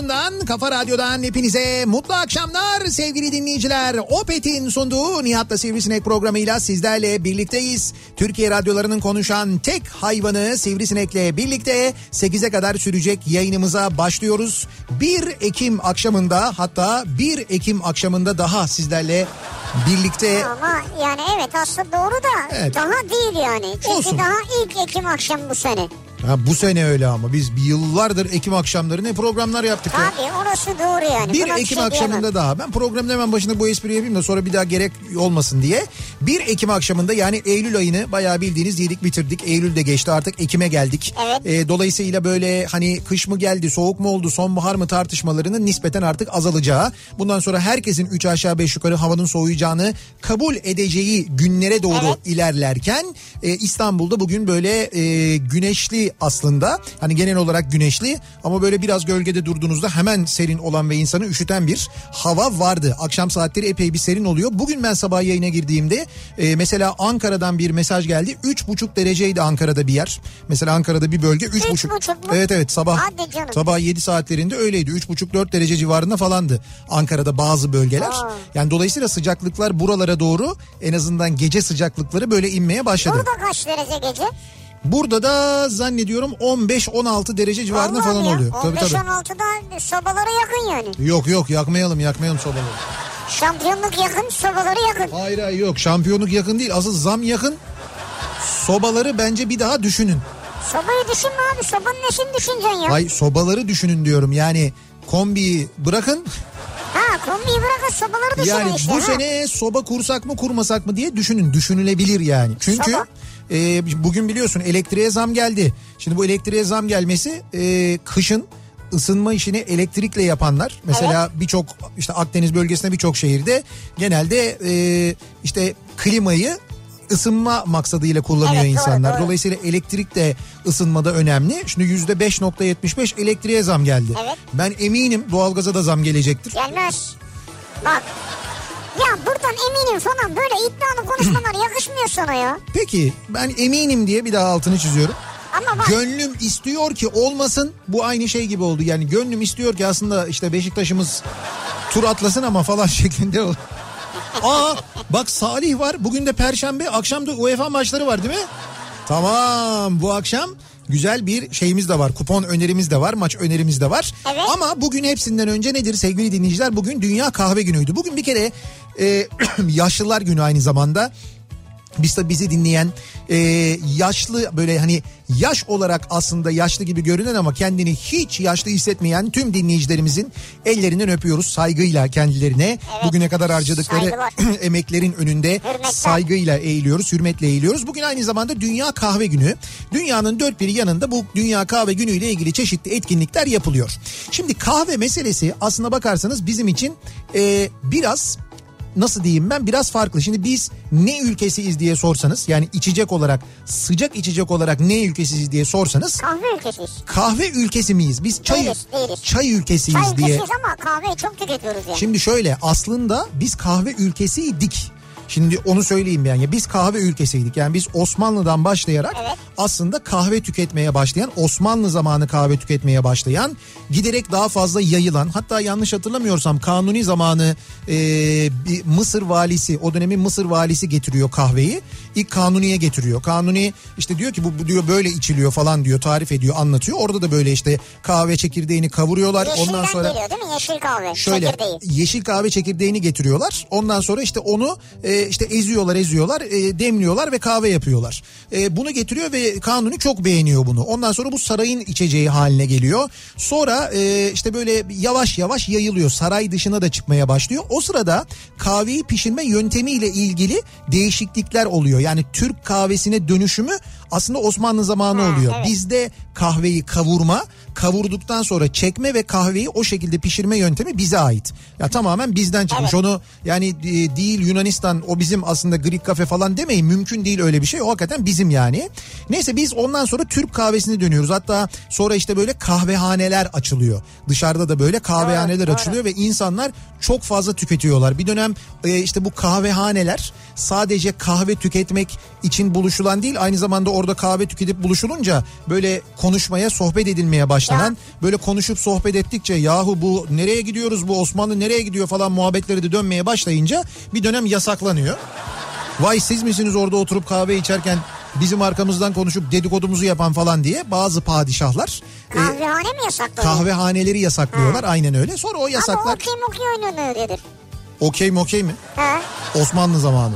Radyosundan, kafa radyodan hepinize mutlu akşamlar sevgili dinleyiciler. Opet'in sunduğu Nihat'la Sivrisinek programıyla sizlerle birlikteyiz. Türkiye radyolarının konuşan tek hayvanı Sivrisinek'le birlikte 8'e kadar sürecek yayınımıza başlıyoruz. 1 Ekim akşamında hatta 1 Ekim akşamında daha sizlerle birlikte Ama yani evet aslında doğru da Evet. daha değil yani. Çünkü Olsun. daha ilk Ekim akşam bu sene. Ha, bu sene öyle ama biz bir yıllardır Ekim akşamları ne programlar yaptık ya. Tabii orası doğru yani. 1 Buna bir Ekim şey akşamında diyemem. daha ben programın hemen başında bu espriyi yapayım da sonra bir daha gerek olmasın diye. 1 Ekim akşamında yani Eylül ayını bayağı bildiğiniz yedik bitirdik. Eylül de geçti artık Ekim'e geldik. Evet. Ee, dolayısıyla böyle hani kış mı geldi soğuk mu oldu sonbahar mı tartışmalarının nispeten artık azalacağı. Bundan sonra herkesin 3 aşağı 5 yukarı havanın soğuyacağını kabul edeceği günlere doğru Evet. ilerlerken e, İstanbul'da bugün böyle e, güneşli aslında. Hani genel olarak güneşli ama böyle biraz gölgede durduğunuzda hemen serin olan ve insanı üşüten bir hava vardı. Akşam saatleri epey bir serin oluyor. Bugün ben sabah yayına girdiğimde e, mesela Ankara'dan bir mesaj geldi. 3,5 dereceydi Ankara'da bir yer. Mesela Ankara'da bir bölge 3,5. Üç buçuk mu? Evet evet sabah sabah 7 saatlerinde öyleydi. 3,5-4 derece civarında falandı Ankara'da bazı bölgeler. Aa. Yani dolayısıyla sıcaklıklar buralara doğru en azından gece sıcaklıkları böyle inmeye başladı. Burada kaç derece gece? Burada da zannediyorum 15-16 derece civarında Allah'ım falan ya. oluyor. Tabii tabii. 15-16'da sobalara yakın yani. Yok yok yakmayalım yakmayalım sobaları. Şampiyonluk yakın, sobaları yakın. Hayır hayır yok şampiyonluk yakın değil asıl zam yakın. Sobaları bence bir daha düşünün. Sobayı düşünme abi, sobanın nesini düşüneceksin ya? Hay sobaları düşünün diyorum yani kombiyi bırakın. Ha kombiyi bırakın sobaları düşünün Yani işte. bu ha. sene soba kursak mı kurmasak mı diye düşünün. Düşünülebilir yani. Çünkü Soba. E, bugün biliyorsun elektriğe zam geldi. Şimdi bu elektriğe zam gelmesi e, kışın ısınma işini elektrikle yapanlar mesela birçok işte Akdeniz bölgesinde birçok şehirde genelde e, işte klimayı ısınma maksadıyla kullanıyor Evet, doğru, insanlar. doğru. Dolayısıyla elektrik de ısınmada önemli. Şimdi yüzde 5.75 elektriğe zam geldi. Evet. Ben eminim doğalgaza da zam gelecektir. Gelmez. Bak. Ya buradan eminim falan böyle iddialı konuşmalar yakışmıyor sana ya. Peki ben eminim diye bir daha altını çiziyorum. Ama bak Gönlüm istiyor ki olmasın. Bu aynı şey gibi oldu. Yani gönlüm istiyor ki aslında işte Beşiktaş'ımız tur atlasın ama falan şeklinde oldu. Aa bak Salih var. Bugün de Perşembe. Akşam da UEFA maçları var değil mi? Tamam bu akşam güzel bir şeyimiz de var. Kupon önerimiz de var. Maç önerimiz de var. Evet. Ama bugün hepsinden önce nedir sevgili dinleyiciler? Bugün Dünya Kahve Günü'ydü. Bugün bir kere e, Yaşlılar Günü aynı zamanda. Biz de bizi dinleyen e, yaşlı böyle hani yaş olarak aslında yaşlı gibi görünen ama kendini hiç yaşlı hissetmeyen tüm dinleyicilerimizin ellerinden öpüyoruz saygıyla kendilerine. Bugüne kadar harcadıkları emeklerin önünde Hürmetler. saygıyla eğiliyoruz, hürmetle eğiliyoruz. Bugün aynı zamanda Dünya Kahve Günü. Dünyanın dört bir yanında bu Dünya Kahve Günü ile ilgili çeşitli etkinlikler yapılıyor. Şimdi kahve meselesi aslına bakarsanız bizim için e, biraz nasıl diyeyim ben biraz farklı. Şimdi biz ne ülkesiyiz diye sorsanız yani içecek olarak sıcak içecek olarak ne ülkesiyiz diye sorsanız Kahve ülkesiyiz. kahve ülkesi miyiz? Biz çay Değiliz, değiliz. çay ülkesiyiz Çay diye. ülkesiyiz ama kahveyi çok tüketiyoruz yani. Şimdi şöyle aslında biz kahve ülkesiydik. Şimdi onu söyleyeyim yani. Ya Biz kahve ülkesiydik. Yani biz Osmanlı'dan başlayarak Evet. aslında kahve tüketmeye başlayan, Osmanlı zamanı kahve tüketmeye başlayan, giderek daha fazla yayılan, hatta yanlış hatırlamıyorsam Kanuni zamanı e, bir Mısır valisi, o dönemin Mısır valisi getiriyor kahveyi. İlk Kanuni'ye getiriyor. Kanuni işte diyor ki bu, bu diyor böyle içiliyor falan diyor, tarif ediyor, anlatıyor. Orada da böyle işte kahve çekirdeğini kavuruyorlar. Yeşilden Ondan sonra geliyor değil mi? Yeşil kahve. Şöyle Çekirdeği. yeşil kahve çekirdeğini getiriyorlar. Ondan sonra işte onu e, işte eziyorlar eziyorlar e, demliyorlar ve kahve yapıyorlar. E, bunu getiriyor ve Kanuni çok beğeniyor bunu. Ondan sonra bu sarayın içeceği haline geliyor. Sonra e, işte böyle yavaş yavaş yayılıyor. Saray dışına da çıkmaya başlıyor. O sırada kahveyi pişirme yöntemiyle ilgili değişiklikler oluyor. Yani Türk kahvesine dönüşümü aslında Osmanlı zamanı Ha, oluyor. evet. Bizde kahveyi kavurma, kavurduktan sonra çekme ve kahveyi o şekilde pişirme yöntemi bize ait. Ya tamamen bizden çıkmış. Evet. Onu yani e, değil Yunanistan o bizim aslında Greek kafe falan demeyin. Mümkün değil öyle bir şey. O hakikaten bizim yani. Neyse biz ondan sonra Türk kahvesine dönüyoruz. Hatta sonra işte böyle kahvehaneler açılıyor. Dışarıda da böyle kahvehaneler doğru. açılıyor ve insanlar çok fazla tüketiyorlar. Bir dönem e, işte bu kahvehaneler sadece kahve tüketmek için buluşulan değil aynı zamanda orada kahve tüketip buluşulunca böyle konuşmaya sohbet edilmeye başlanan böyle konuşup sohbet ettikçe yahu bu nereye gidiyoruz bu Osmanlı nereye gidiyor falan muhabbetleri de dönmeye başlayınca bir dönem yasaklanıyor. Vay siz misiniz orada oturup kahve içerken bizim arkamızdan konuşup dedikodumuzu yapan falan diye bazı padişahlar e, Kahvehane mi yasakladı? kahvehaneleri yasaklıyorlar aynen öyle. Sonra o Ama yasaklar okey mokey oynanıyor dedir. okey mokey mi? He. Osmanlı zamanı.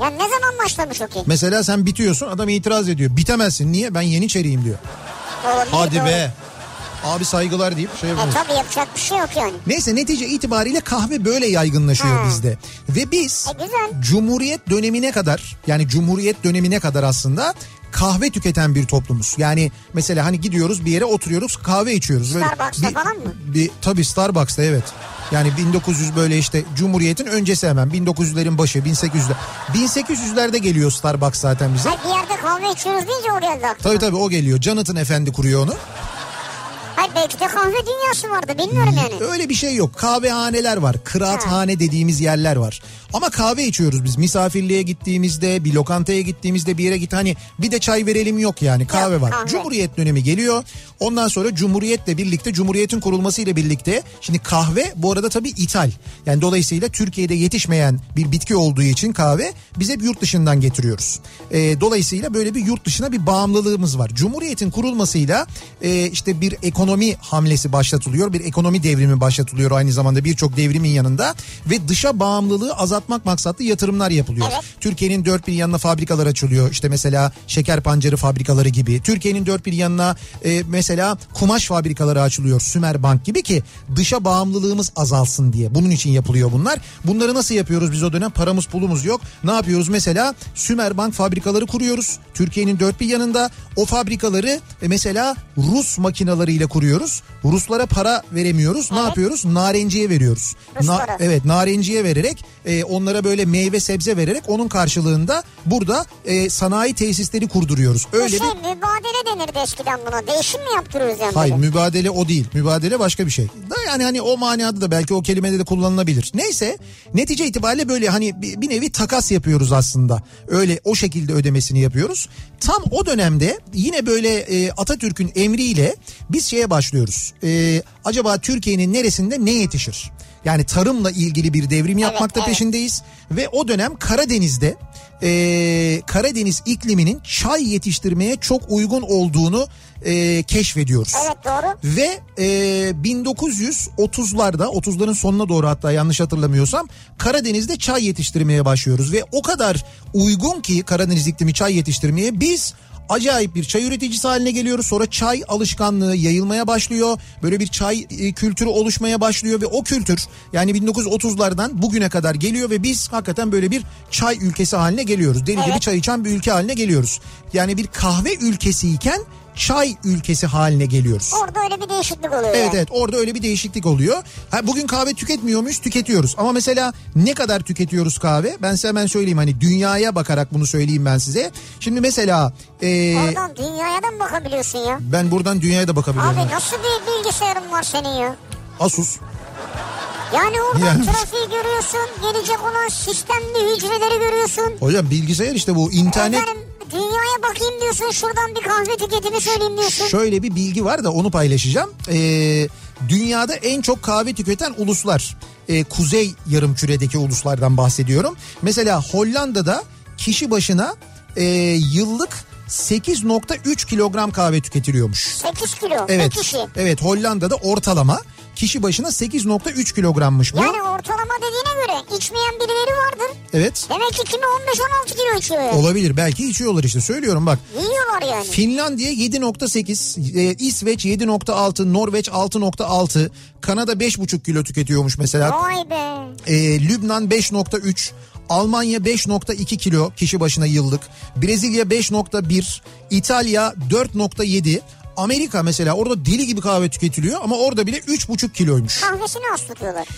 Ya ne zaman başlamış okey? Mesela sen bitiyorsun adam itiraz ediyor. Bitemezsin niye? Ben yeniçeriyim diyor. Olabilir, Hadi be. Abi saygılar deyip şey E yapıyoruz. tabii yapacak bir şey yok yani. Neyse netice itibariyle kahve böyle yaygınlaşıyor Ha. bizde. Ve biz E güzel. Cumhuriyet dönemine kadar yani Cumhuriyet dönemine kadar aslında kahve tüketen bir toplumuz. Yani mesela hani gidiyoruz bir yere oturuyoruz kahve içiyoruz. Böyle Starbucks'ta falan mı? Bir, tabii Starbucks'ta evet. Yani 1900 böyle işte Cumhuriyet'in öncesi hemen 1900'lerin başı 1800'ler. 1800'lerde geliyor Starbucks zaten bize. Hayır bir yerde kahve içiyoruz deyince o geldi aklıma. Tabii tabii o geliyor. Jonathan Efendi kuruyor onu. Belki de kahve dünyası vardı bilmiyorum yani. Öyle bir şey yok. Kahvehaneler var. Kıraathane dediğimiz yerler var. Ama kahve içiyoruz biz. Misafirliğe gittiğimizde, bir lokantaya gittiğimizde bir yere git hani bir de çay verelim yok yani. Kahve var. kahve. Cumhuriyet dönemi geliyor. Ondan sonra Cumhuriyet'le birlikte, Cumhuriyet'in kurulmasıyla birlikte şimdi kahve bu arada tabii ithal. Yani dolayısıyla Türkiye'de yetişmeyen bir bitki olduğu için kahve biz hep yurt dışından getiriyoruz. Ee, dolayısıyla böyle bir yurt dışına bir bağımlılığımız var. Cumhuriyet'in kurulmasıyla e, işte bir ekonomi hamlesi başlatılıyor. Bir ekonomi devrimi başlatılıyor aynı zamanda birçok devrimin yanında ve dışa bağımlılığı azaltmak maksatlı yatırımlar yapılıyor. Evet. Türkiye'nin dört bir yanına fabrikalar açılıyor. İşte mesela şeker pancarı fabrikaları gibi. Türkiye'nin dört bir yanına e, mesela kumaş fabrikaları açılıyor. Sümerbank gibi ki dışa bağımlılığımız azalsın diye. Bunun için yapılıyor bunlar. Bunları nasıl yapıyoruz biz o dönem? Paramız pulumuz yok. Ne yapıyoruz mesela? Sümerbank fabrikaları kuruyoruz. Türkiye'nin dört bir yanında o fabrikaları e, mesela Rus makinalarıyla kuruyoruz. Ruslara para veremiyoruz. Ne yapıyoruz? Narenciye veriyoruz. Ruslara. evet narenciye vererek e, onlara böyle meyve sebze vererek onun karşılığında burada e, sanayi tesisleri kurduruyoruz. Bu Öyle şey bir mübadele denirdi eskiden buna. Değişim mi yaptırıyoruz yani? Hayır böyle? mübadele o değil. Mübadele başka bir şey. Da yani hani o manada da belki o kelimede de kullanılabilir. Neyse netice itibariyle böyle hani bir, bir nevi takas yapıyoruz aslında. Öyle o şekilde ödemesini yapıyoruz. Tam o dönemde yine böyle e, Atatürk'ün emriyle biz şeye başlıyoruz. E, acaba Türkiye'nin neresinde ne yetişir? Yani tarımla ilgili bir devrim yapmakta evet. peşindeyiz. Ve o dönem Karadeniz'de e, Karadeniz ikliminin çay yetiştirmeye çok uygun olduğunu e, keşfediyoruz. Evet doğru. Ve e, 1930'larda 30'ların sonuna doğru hatta yanlış hatırlamıyorsam Karadeniz'de çay yetiştirmeye başlıyoruz. Ve o kadar uygun ki Karadeniz iklimi çay yetiştirmeye biz acayip bir çay üreticisi haline geliyoruz. Sonra çay alışkanlığı yayılmaya başlıyor. Böyle bir çay e, kültürü oluşmaya başlıyor ve o kültür yani 1930'lardan bugüne kadar geliyor ve biz hakikaten böyle bir çay ülkesi haline geliyoruz. Deli gibi Evet. çay içen bir ülke haline geliyoruz. Yani bir kahve ülkesiyken çay ülkesi haline geliyoruz. Orada öyle bir değişiklik oluyor Evet yani. evet orada öyle bir değişiklik oluyor. Ha, bugün kahve tüketmiyor muyuz? Tüketiyoruz. Ama mesela ne kadar tüketiyoruz kahve? Ben size hemen söyleyeyim hani dünyaya bakarak bunu söyleyeyim ben size. Şimdi mesela e, Oradan dünyaya da mı bakabiliyorsun ya? ben buradan dünyaya da bakabiliyorum. Abi nasıl bir bilgisayarın var senin ya? Asus. Yani oradan Yani- trafiği görüyorsun, gelecek olan sistemli hücreleri görüyorsun. Hocam bilgisayar işte bu internet Efendim dünyaya bakayım diyorsun, şuradan bir kahve tüketimi söyleyeyim diyorsun. şöyle bir bilgi var da onu paylaşacağım. Ee, dünyada en çok kahve tüketen uluslar ee, kuzey yarımküredeki uluslardan bahsediyorum. Mesela Hollanda'da kişi başına ee, yıllık 8.3 kilogram kahve tüketiliyormuş. 8 kilo Evet. kişi. Evet Hollanda'da ortalama kişi başına 8.3 kilogrammış bu. Yani ortalama dediğine göre içmeyen birileri vardır. Evet. Demek ki kimi 15-16 kilo içiyor yani. Olabilir belki içiyorlar işte söylüyorum bak. Yiyorlar yani. Finlandiya 7.8, e, İsveç 7.6, Norveç 6.6, Kanada 5.5 kilo tüketiyormuş mesela. Vay be. E, Lübnan 5.3, Almanya 5.2 kilo kişi başına yıllık, Brezilya 5.1, İtalya 4.7, Amerika mesela orada deli gibi kahve tüketiliyor ama orada bile 3.5 kiloymuş. Kahvesini az tutuyorlar.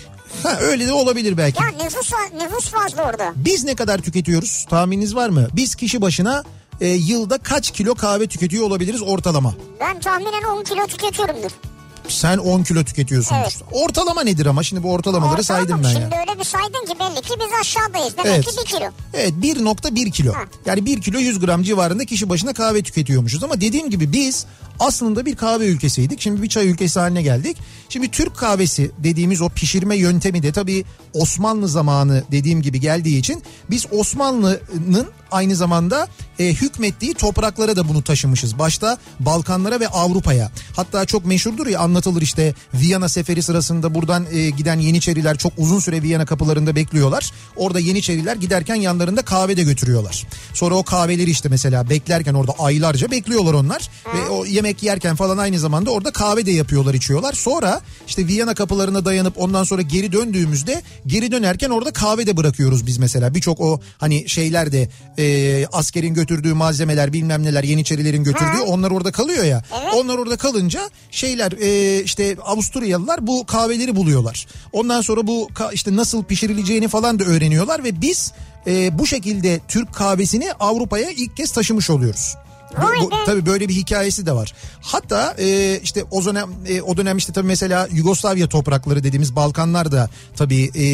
Ha, öyle de olabilir belki. Ya nüfus, nüfus fazla orada. Biz ne kadar tüketiyoruz? Tahmininiz var mı? Biz kişi başına e, yılda kaç kilo kahve tüketiyor olabiliriz ortalama? Ben tahminen 10 kilo tüketiyorumdur. Sen 10 kilo tüketiyorsundur. Evet. Ortalama nedir ama şimdi bu ortalamaları Ortalama saydım ben Şimdi ya. öyle bir saydın ki belli ki biz aşağıdayız. Demek Evet. ki 1 kilo. Evet 1.1 kilo. Ha. Yani 1 kilo 100 gram civarında kişi başına kahve tüketiyormuşuz. Ama dediğim gibi biz aslında bir kahve ülkesiydik. Şimdi bir çay ülkesi haline geldik. Şimdi Türk kahvesi dediğimiz o pişirme yöntemi de tabii Osmanlı zamanı dediğim gibi geldiği için biz Osmanlı'nın aynı zamanda e, hükmettiği topraklara da bunu taşımışız. Başta Balkanlara ve Avrupa'ya. Hatta çok meşhurdur ya anlatılır işte Viyana seferi sırasında buradan e, giden Yeniçeriler çok uzun süre Viyana kapılarında bekliyorlar. Orada Yeniçeriler giderken yanlarında kahve de götürüyorlar. Sonra o kahveleri işte mesela beklerken orada aylarca bekliyorlar onlar. Ve o yemek yerken falan aynı zamanda orada kahve de yapıyorlar içiyorlar. Sonra işte Viyana kapılarına dayanıp ondan sonra geri döndüğümüzde geri dönerken orada kahve de bırakıyoruz biz mesela. Birçok o hani şeyler de e, askerin götürdüğü malzemeler bilmem neler Yeniçerilerin götürdüğü onlar orada kalıyor ya. Evet. Onlar orada kalınca şeyler e, işte Avusturyalılar bu kahveleri buluyorlar. Ondan sonra bu işte nasıl pişirileceğini falan da öğreniyorlar ve biz e, bu şekilde Türk kahvesini Avrupa'ya ilk kez taşımış oluyoruz. Bu- bu- tabii böyle bir hikayesi de var. Hatta e, işte o dönem e, o dönem işte tabii mesela Yugoslavya toprakları dediğimiz Balkanlar da tabii e,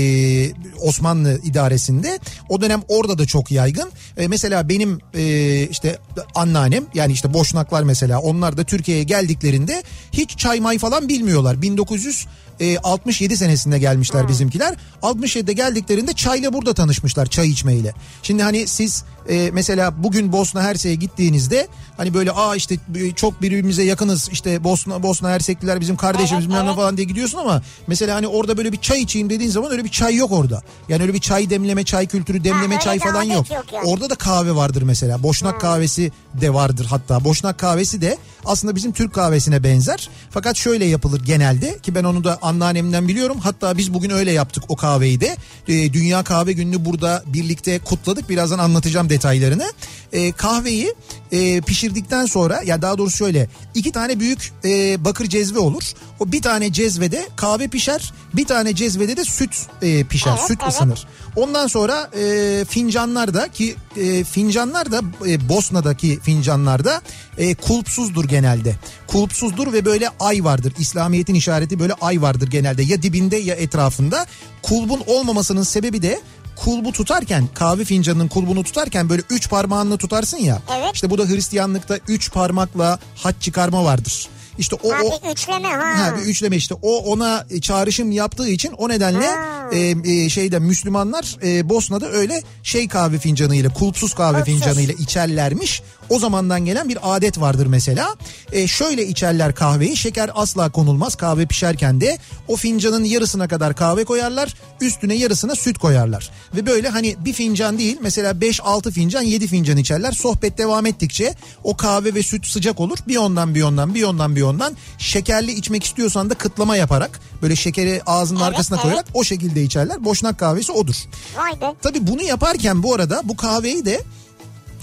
Osmanlı idaresinde. O dönem orada da çok yaygın. E, mesela benim e, işte anneannem yani işte Boşnaklar mesela onlar da Türkiye'ye geldiklerinde hiç çay may falan bilmiyorlar. 1900 e, 67 senesinde gelmişler bizimkiler. 67'de geldiklerinde çayla burada tanışmışlar çay içmeyle. Şimdi hani siz e, mesela bugün Bosna Hersek'e gittiğinizde hani böyle aa işte çok birbirimize yakınız işte Bosna Bosna Hersekliler bizim kardeşimiz Evet, evet. falan diye gidiyorsun ama mesela hani orada böyle bir çay içeyim dediğin zaman öyle bir çay yok orada. Yani öyle bir çay demleme çay kültürü demleme öyle çay falan yok. yok yani. Orada da kahve vardır mesela. Boşnak kahvesi de vardır hatta. Boşnak kahvesi de aslında bizim Türk kahvesine benzer. Fakat şöyle yapılır genelde ki ben onu da anneannemden biliyorum. Hatta biz bugün öyle yaptık o kahveyi de. Ee, Dünya Kahve Günü'nü burada birlikte kutladık. Birazdan anlatacağım detaylarını. Ee, kahveyi e, pişirdikten sonra ya daha doğrusu şöyle iki tane büyük e, bakır cezve olur. O bir tane cezvede kahve pişer. Bir tane cezvede de süt e, pişer. Evet, süt evet. ısınır. Ondan sonra e, fincanlar da ki e, fincanlar da e, Bosna'daki fincanlar da e, kulpsuzdur genelde. Kulpsuzdur ve böyle ay vardır. İslamiyet'in işareti böyle ay vardır genelde. Ya dibinde ya etrafında. Kulbun olmamasının sebebi de kulbu tutarken kahve fincanının kulbunu tutarken böyle üç parmağınla tutarsın ya. Evet. İşte bu da Hristiyanlıkta üç parmakla haç çıkarma vardır. İşte o, Ha, o bir üçleme ha. Ha, bir üçleme işte o ona çağrışım yaptığı için o nedenle Ha. e, e, şeyde Müslümanlar e, Bosna'da öyle şey kahve fincanıyla kulpsuz kahve Kulpsuz. fincanıyla içerlermiş. O zamandan gelen bir adet vardır mesela. E, şöyle içerler kahveyi şeker asla konulmaz kahve pişerken de o fincanın yarısına kadar kahve koyarlar üstüne yarısına süt koyarlar. Ve böyle hani bir fincan değil mesela 5-6 fincan 7 fincan içerler sohbet devam ettikçe o kahve ve süt sıcak olur bir ondan bir ondan bir ondan bir ondan şekerli içmek istiyorsan da kıtlama yaparak böyle şekeri ağzının Evet, arkasına evet. koyarak o şekilde içerler. Boşnak kahvesi odur. Vay be. Tabii bunu yaparken bu arada bu kahveyi de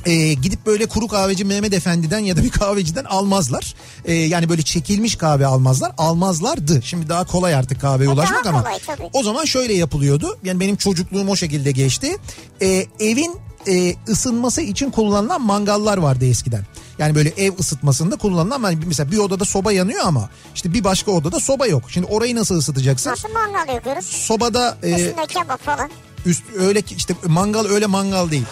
e, gidip böyle kuru kahveci Mehmet Efendi'den ya da bir kahveciden almazlar. E, yani böyle çekilmiş kahve almazlar. Almazlardı. Şimdi daha kolay artık kahveye E, ulaşmak ama kolay tabii. o zaman şöyle yapılıyordu. Yani benim çocukluğum o şekilde geçti. E, evin e, ısınması için kullanılan mangallar vardı eskiden. Yani böyle ev ısıtmasında kullanılan hani mesela bir odada soba yanıyor ama işte bir başka odada soba yok. Şimdi orayı nasıl ısıtacaksın? Nasıl mangal yapıyoruz? Sobada e, Üstünde kebap falan. üst öyle işte mangal öyle mangal değil.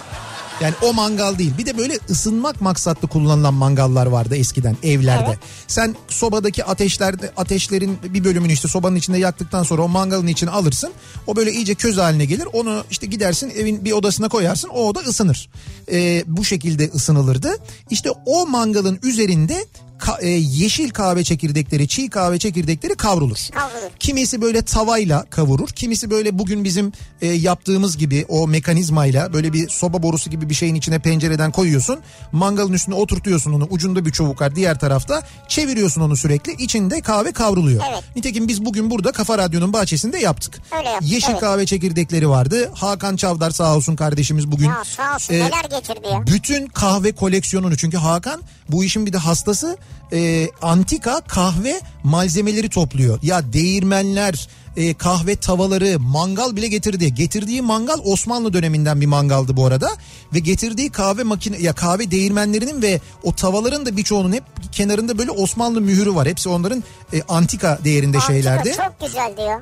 Yani o mangal değil. Bir de böyle ısınmak maksatlı kullanılan mangallar vardı eskiden evlerde. Evet. Sen sobadaki ateşlerde ateşlerin bir bölümünü işte sobanın içinde yaktıktan sonra o mangalın içine alırsın. O böyle iyice köz haline gelir. Onu işte gidersin evin bir odasına koyarsın. O oda ısınır. Ee, bu şekilde ısınılırdı. İşte o mangalın üzerinde ka- e, yeşil kahve çekirdekleri, çiğ kahve çekirdekleri kavrulur. Kavrulur. Kimisi böyle tavayla kavurur. Kimisi böyle bugün bizim e, yaptığımız gibi o mekanizmayla böyle bir soba borusu gibi bir şeyin içine pencereden koyuyorsun. Mangalın üstüne oturtuyorsun onu. Ucunda bir çubuk var diğer tarafta. Çeviriyorsun onu sürekli. İçinde kahve kavruluyor. Evet. Nitekim biz bugün burada Kafa Radyo'nun bahçesinde yaptık. Öyle yaptık, Yeşil evet. kahve çekirdekleri vardı. Hakan Çavdar sağ olsun kardeşimiz bugün. Ya sağ olsun e, neler getirdi ya. bütün kahve koleksiyonunu çünkü Hakan bu işin bir de hastası e, antika kahve malzemeleri topluyor. Ya değirmenler, e, kahve tavaları, mangal bile getirdi. Getirdiği mangal Osmanlı döneminden bir mangaldı bu arada ve getirdiği kahve makine ya kahve değirmenlerinin ve o tavaların da birçoğunun hep kenarında böyle Osmanlı mühürü var. Hepsi onların e, antika değerinde Antika şeylerdi. Çok güzeldi ya.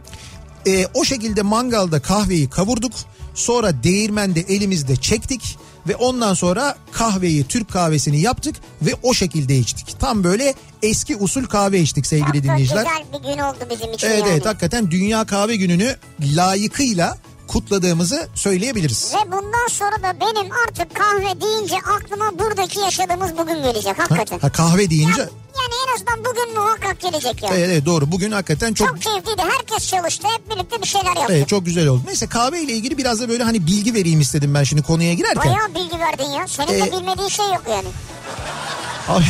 E, o şekilde mangalda kahveyi kavurduk. Sonra değirmende elimizde çektik ve ondan sonra kahveyi Türk kahvesini yaptık ve o şekilde içtik. Tam böyle eski usul kahve içtik sevgili Çok dinleyiciler. güzel bir gün oldu bizim için Evet yani. evet hakikaten Dünya Kahve Günü'nü layıkıyla kutladığımızı söyleyebiliriz. Ve bundan sonra da benim artık kahve deyince aklıma buradaki yaşadığımız bugün gelecek Ha, hakikaten. ha, kahve deyince Yani en azından bugün muhakkak gelecek yani. evet, evet doğru bugün hakikaten çok Çok keyifliydi. Herkes çalıştı. Hep birlikte bir şeyler yaptık. evet, çok güzel oldu. Neyse kahve ile ilgili biraz da böyle hani bilgi vereyim istedim ben şimdi konuya girerken. Bayağı bilgi verdin ya. Senin de Ee, bilmediğin şey yok yani. Abi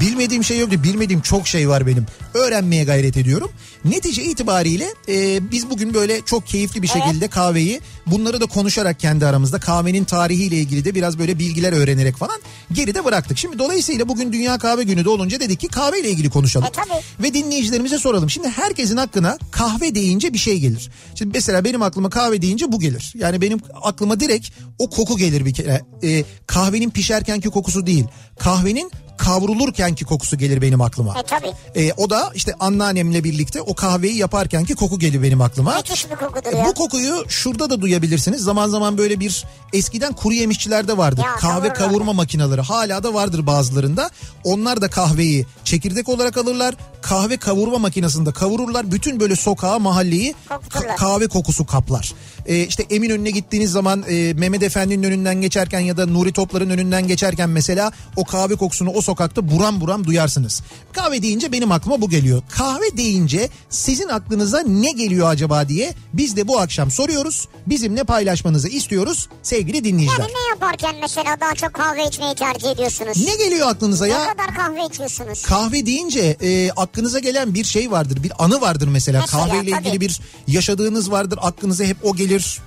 bilmediğim şey yok değil, bilmediğim çok şey var benim. Öğrenmeye gayret ediyorum. Netice itibariyle e, biz bugün böyle çok keyifli bir şekilde kahveyi bunları da konuşarak kendi aramızda kahvenin tarihiyle ilgili de biraz böyle bilgiler öğrenerek falan geride bıraktık. Şimdi dolayısıyla bugün Dünya Kahve Günü de olunca dedik ki kahveyle ilgili konuşalım. E, tabii. Ve dinleyicilerimize soralım. Şimdi herkesin aklına kahve deyince bir şey gelir. Şimdi mesela benim aklıma kahve deyince bu gelir. Yani benim aklıma direkt o koku gelir bir kere. E, kahvenin pişerkenki kokusu değil. Kahvenin kavrulurkenki kokusu gelir benim aklıma. E tabii. E, o da işte anneannemle birlikte o kahveyi yaparkenki koku gelir benim aklıma. Müthiş bir kokudur E, ya. bu kokuyu şurada da duyabilirsiniz. Zaman zaman böyle bir eskiden kuru yemişçilerde vardı. Ya, Kahve kavururlar. kavurma makineleri hala da vardır bazılarında. Onlar da kahveyi çekirdek olarak alırlar. Kahve kavurma makinesinde kavururlar. Bütün böyle sokağı mahalleyi ka- kahve kokusu kaplar. E, işte Eminönü'ne gittiğiniz zaman e, Mehmet Efendi'nin önünden geçerken ya da Nuri Toplar'ın önünden geçerken mesela o kahve kokusunu o sokakta buram buram duyarsınız. Kahve deyince benim aklıma bu geliyor. Kahve deyince sizin aklınıza ne geliyor acaba diye biz de bu akşam soruyoruz. Bizimle paylaşmanızı istiyoruz sevgili dinleyiciler. Yani ne yaparken mesela daha çok kahve içmeyi tercih ediyorsunuz? Ne geliyor aklınıza Ne ya? kadar kahve içiyorsunuz? Kahve deyince e, aklınıza gelen bir şey vardır. Bir anı vardır mesela. Mesela, Kahveyle tabii. ilgili bir yaşadığınız vardır. Aklınıza hep o gelir.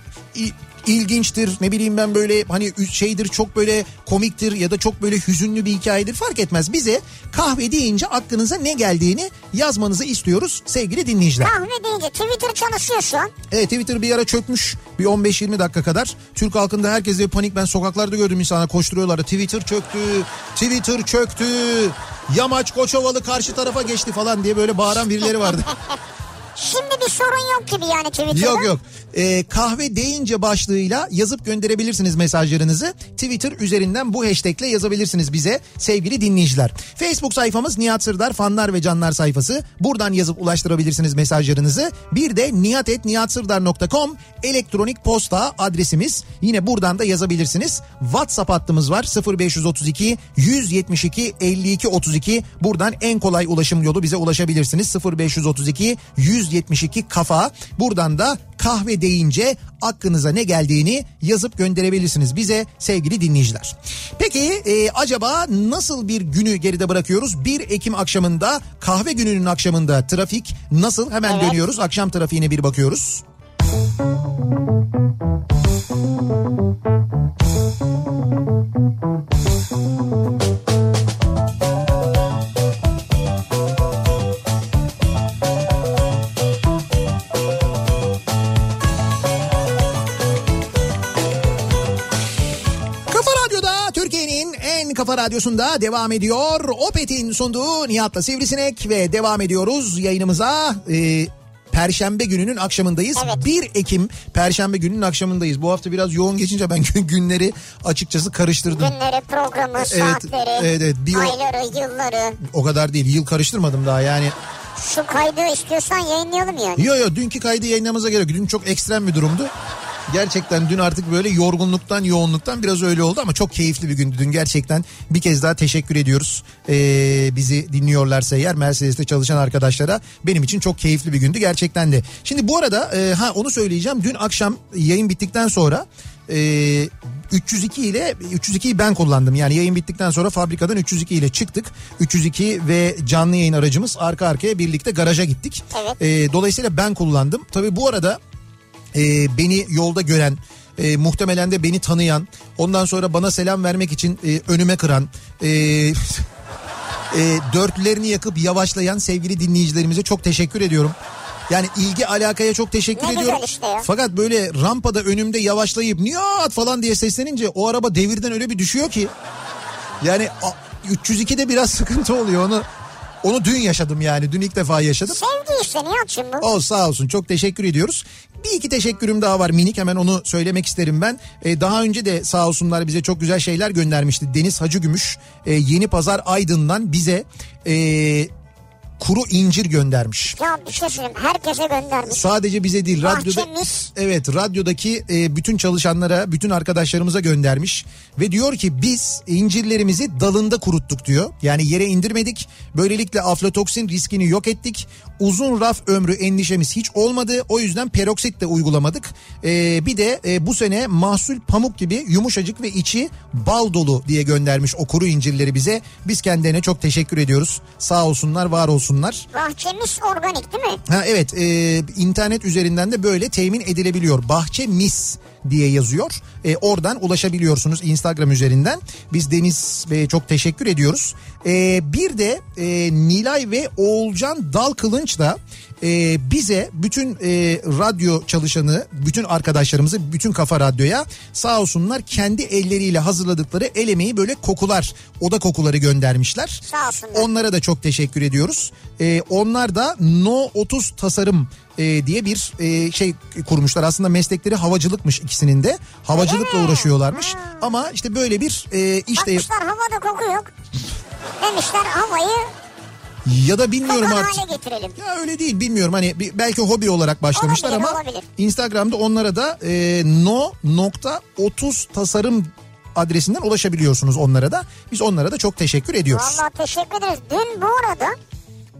İlginçtir ne bileyim ben böyle hani şeydir çok böyle komiktir ya da çok böyle hüzünlü bir hikayedir fark etmez. Bize kahve deyince aklınıza ne geldiğini yazmanızı istiyoruz sevgili dinleyiciler. Kahve deyince Twitter çalışıyor şu an. Evet Twitter bir ara çökmüş bir 15-20 dakika kadar. Türk halkında herkese bir panik ben sokaklarda gördüm insanlar koşturuyorlar. Twitter çöktü, Twitter çöktü, yamaç Koçovalı karşı tarafa geçti falan diye böyle bağıran birileri vardı. Şimdi bir sorun yok gibi yani Twitter'da. yok yok Ee, kahve deyince başlığıyla yazıp gönderebilirsiniz mesajlarınızı. Twitter üzerinden bu hashtagle yazabilirsiniz bize sevgili dinleyiciler. Facebook sayfamız Nihat Sırdar fanlar ve canlar sayfası. Buradan yazıp ulaştırabilirsiniz mesajlarınızı. Bir de nihatetnihatsırdar.com elektronik posta adresimiz. Yine buradan da yazabilirsiniz. WhatsApp hattımız var 0532 172 52 32. Buradan en kolay ulaşım yolu bize ulaşabilirsiniz. 0532 172 kafa. Buradan da kahve deyince aklınıza ne geldiğini yazıp gönderebilirsiniz bize sevgili dinleyiciler. Peki e, acaba nasıl bir günü geride bırakıyoruz? 1 Ekim akşamında kahve gününün akşamında trafik nasıl? Hemen Evet. dönüyoruz. Akşam trafiğine bir bakıyoruz. Kafa Radyosu'nda devam ediyor. Opet'in sunduğu Nihat'la Sivrisinek ve devam ediyoruz yayınımıza. Ee, Perşembe gününün akşamındayız. Evet. 1 Ekim Perşembe gününün akşamındayız. Bu hafta biraz yoğun geçince ben gün- günleri açıkçası karıştırdım. Günleri, programı, saatleri, evet, evet. Bir ayları, yılları. O kadar değil. Yıl karıştırmadım daha yani. Şu kaydı istiyorsan yayınlayalım yani. Yo yo dünkü kaydı yayınlamamıza gerek yok. Dün çok ekstrem bir durumdu. Gerçekten dün artık böyle yorgunluktan yoğunluktan biraz öyle oldu ama çok keyifli bir gündü dün gerçekten. Bir kez daha teşekkür ediyoruz. Ee, bizi dinliyorlarsa eğer Mercedes'te çalışan arkadaşlara benim için çok keyifli bir gündü gerçekten de. Şimdi bu arada e, ha onu söyleyeceğim. Dün akşam yayın bittikten sonra e, 302 ile 302'yi ben kullandım. Yani yayın bittikten sonra fabrikadan 302 ile çıktık. 302 ve canlı yayın aracımız arka arkaya birlikte garaja gittik. Evet. E, dolayısıyla ben kullandım. Tabii bu arada e, beni yolda gören e, muhtemelen de beni tanıyan ondan sonra bana selam vermek için e, önüme kıran e, e, dörtlerini yakıp yavaşlayan sevgili dinleyicilerimize çok teşekkür ediyorum. Yani ilgi alakaya çok teşekkür Ne ediyorum. işte ya. Fakat böyle rampada önümde yavaşlayıp Nihat falan diye seslenince o araba devirden öyle bir düşüyor ki. Yani a- 302'de biraz sıkıntı oluyor onu. Onu dün yaşadım yani. Dün ilk defa yaşadım. Sevgi işte Nihat'cığım bu. O sağ olsun çok teşekkür ediyoruz. Bir iki teşekkürüm daha var minik hemen onu söylemek isterim ben. Ee, daha önce de sağ olsunlar bize çok güzel şeyler göndermişti. Deniz Hacıgümüş e, Yeni Pazar Aydın'dan bize e, kuru incir göndermiş. Ya bir şey söyleyeyim herkese göndermiş. Sadece bize değil radyoda Bahçemiz. evet radyodaki e, bütün çalışanlara bütün arkadaşlarımıza göndermiş ve diyor ki biz incirlerimizi dalında kuruttuk diyor. Yani yere indirmedik. Böylelikle aflatoksin riskini yok ettik. Uzun raf ömrü endişemiz hiç olmadı. O yüzden peroksit de uygulamadık. E, bir de e, bu sene mahsul pamuk gibi yumuşacık ve içi bal dolu diye göndermiş o kuru incirleri bize. Biz kendilerine çok teşekkür ediyoruz. Sağ olsunlar, var olsunlar. Bahçemiz organik değil mi? Ha evet e, internet üzerinden de böyle temin edilebiliyor. Bahçe Mis diye yazıyor. E, oradan ulaşabiliyorsunuz Instagram üzerinden. Biz Deniz Bey'e çok teşekkür ediyoruz. E, bir de e, Nilay ve Oğulcan Dal Kılınç da e, bize bütün e, radyo çalışanı, bütün arkadaşlarımızı, bütün Kafa Radyo'ya sağ olsunlar kendi elleriyle hazırladıkları el emeği böyle kokular, oda kokuları göndermişler. Sağ olsunlar. Onlara da çok teşekkür ediyoruz. Ee, onlar da No 30 Tasarım e, diye bir e, şey kurmuşlar. Aslında meslekleri havacılıkmış ikisinin de. Havacılıkla uğraşıyorlarmış. Ama işte böyle bir e, işte Bakmışlar havada koku yok. Demişler havayı ya da bilmiyorum kokan artık. hale getirelim. Ya öyle değil bilmiyorum hani bir- belki hobi olarak başlamışlar Olabilir, ama olabilir. Instagram'da onlara da e, no.30 tasarım adresinden ulaşabiliyorsunuz onlara da. Biz onlara da çok teşekkür ediyoruz. Vallahi teşekkür ederiz. Dün bu arada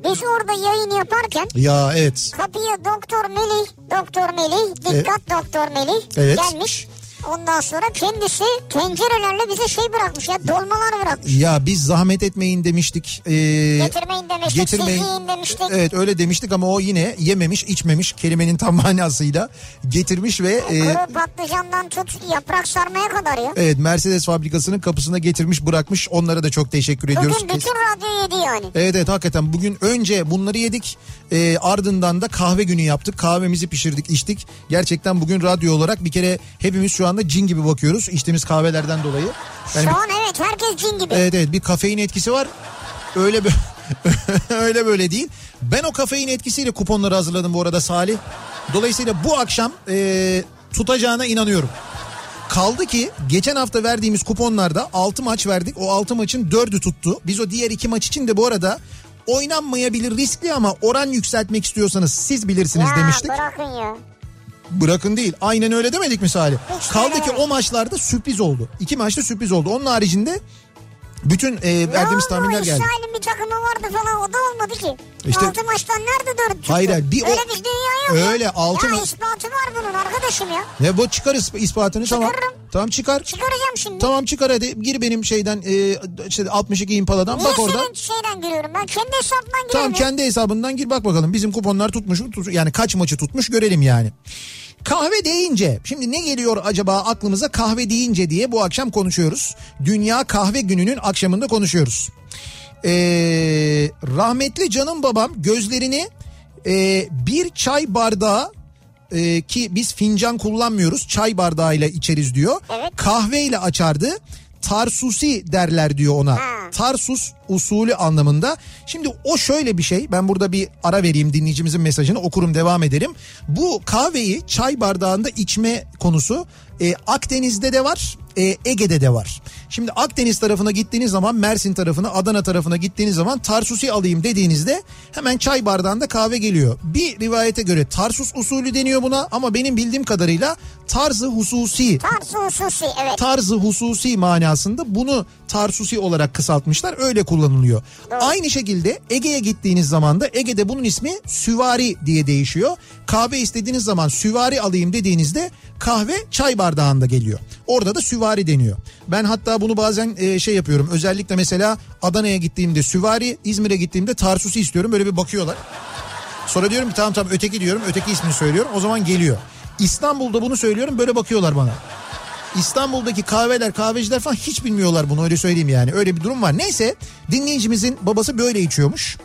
biz orada yayın yaparken Ya evet. kapıya Doktor Melih, Doktor Melih, dikkat Doktor Melih Evet. gelmiş. Ondan sonra kendisi tencerelerle bize şey bırakmış ya dolmalar bırakmış. Ya biz zahmet etmeyin demiştik. Ee, Getirmeyin demiştik, siz yiyin demiştik. Evet öyle demiştik ama o yine yememiş içmemiş kelimenin tam manasıyla getirmiş ve e, Kuru patlıcandan tut yaprak sarmaya kadar ya. evet Mercedes fabrikasının kapısına getirmiş bırakmış onlara da çok teşekkür ediyoruz. Bugün bütün radyo yedi yani. Evet evet hakikaten bugün önce bunları yedik e, ardından da kahve günü yaptık kahvemizi pişirdik içtik. Gerçekten bugün radyo olarak bir kere hepimiz şu anda cin gibi bakıyoruz içtiğimiz kahvelerden dolayı. Yani Şu an evet herkes cin gibi. Evet evet bir kafein etkisi var. Öyle bö- öyle böyle değil. Ben o kafein etkisiyle kuponları hazırladım bu arada Salih. Dolayısıyla bu akşam e, tutacağına inanıyorum. Kaldı ki geçen hafta verdiğimiz kuponlarda 6 maç verdik. O 6 maçın 4'ü tuttu. Biz o diğer 2 maç için de bu arada oynanmayabilir riskli ama oran yükseltmek istiyorsanız siz bilirsiniz ya demiştik. bırakın ya. Bırakın değil. Aynen öyle demedik mi Salih? Hiç Kaldı ki o maçlarda sürpriz oldu. İki maçta sürpriz oldu. Onun haricinde bütün e, verdiğimiz tahminler geldi. İsrail'in bir takımı vardı falan o da olmadı ki. İşte- altı maçtan nerede dört çıktı? Hayır, bir o- Öyle bir dünya yok. ya. Öyle, altı Ya ma- ispatı var bunun arkadaşım ya. Ne bu çıkar isp- ispatını tamam. Çıkarırım. Tamam çıkar. Çıkaracağım şimdi. Tamam çıkar hadi gir benim şeyden e, işte 62 impaladan Niye bak oradan. senin şeyden giriyorum ben? Kendi hesabımdan giriyorum. Tamam ya. kendi hesabından gir bak bakalım bizim kuponlar tutmuş mu Tut- yani kaç maçı tutmuş görelim yani. Kahve deyince şimdi ne geliyor acaba aklımıza kahve deyince diye bu akşam konuşuyoruz. Dünya Kahve Günü'nün akşamında konuşuyoruz. Ee, rahmetli canım babam gözlerini e, bir çay bardağı e, ki biz fincan kullanmıyoruz çay bardağıyla içeriz diyor. Evet. Kahveyle açardı. Tarsusi derler diyor ona. Tarsus usulü anlamında. Şimdi o şöyle bir şey. Ben burada bir ara vereyim dinleyicimizin mesajını okurum devam edelim. Bu kahveyi çay bardağında içme konusu e, Akdeniz'de de var. E, Ege'de de var. Şimdi Akdeniz tarafına gittiğiniz zaman Mersin tarafına Adana tarafına gittiğiniz zaman Tarsusi alayım dediğinizde hemen çay bardağında kahve geliyor. Bir rivayete göre Tarsus usulü deniyor buna ama benim bildiğim kadarıyla tarzı hususi Tarzu hususi evet. tarzı hususi manasında bunu Tarsusi olarak kısaltmışlar öyle kullanılıyor. Aynı şekilde Ege'ye gittiğiniz zaman da Ege'de bunun ismi süvari diye değişiyor. Kahve istediğiniz zaman süvari alayım dediğinizde kahve çay bardağında geliyor. Orada da süvari deniyor. Ben hatta bunu bazen e, şey yapıyorum özellikle mesela Adana'ya gittiğimde süvari İzmir'e gittiğimde Tarsusi istiyorum böyle bir bakıyorlar. Sonra diyorum ki tamam tamam öteki diyorum öteki ismini söylüyorum o zaman geliyor. İstanbul'da bunu söylüyorum böyle bakıyorlar bana. İstanbul'daki kahveler kahveciler falan hiç bilmiyorlar bunu öyle söyleyeyim yani. Öyle bir durum var. Neyse dinleyicimizin babası böyle içiyormuş.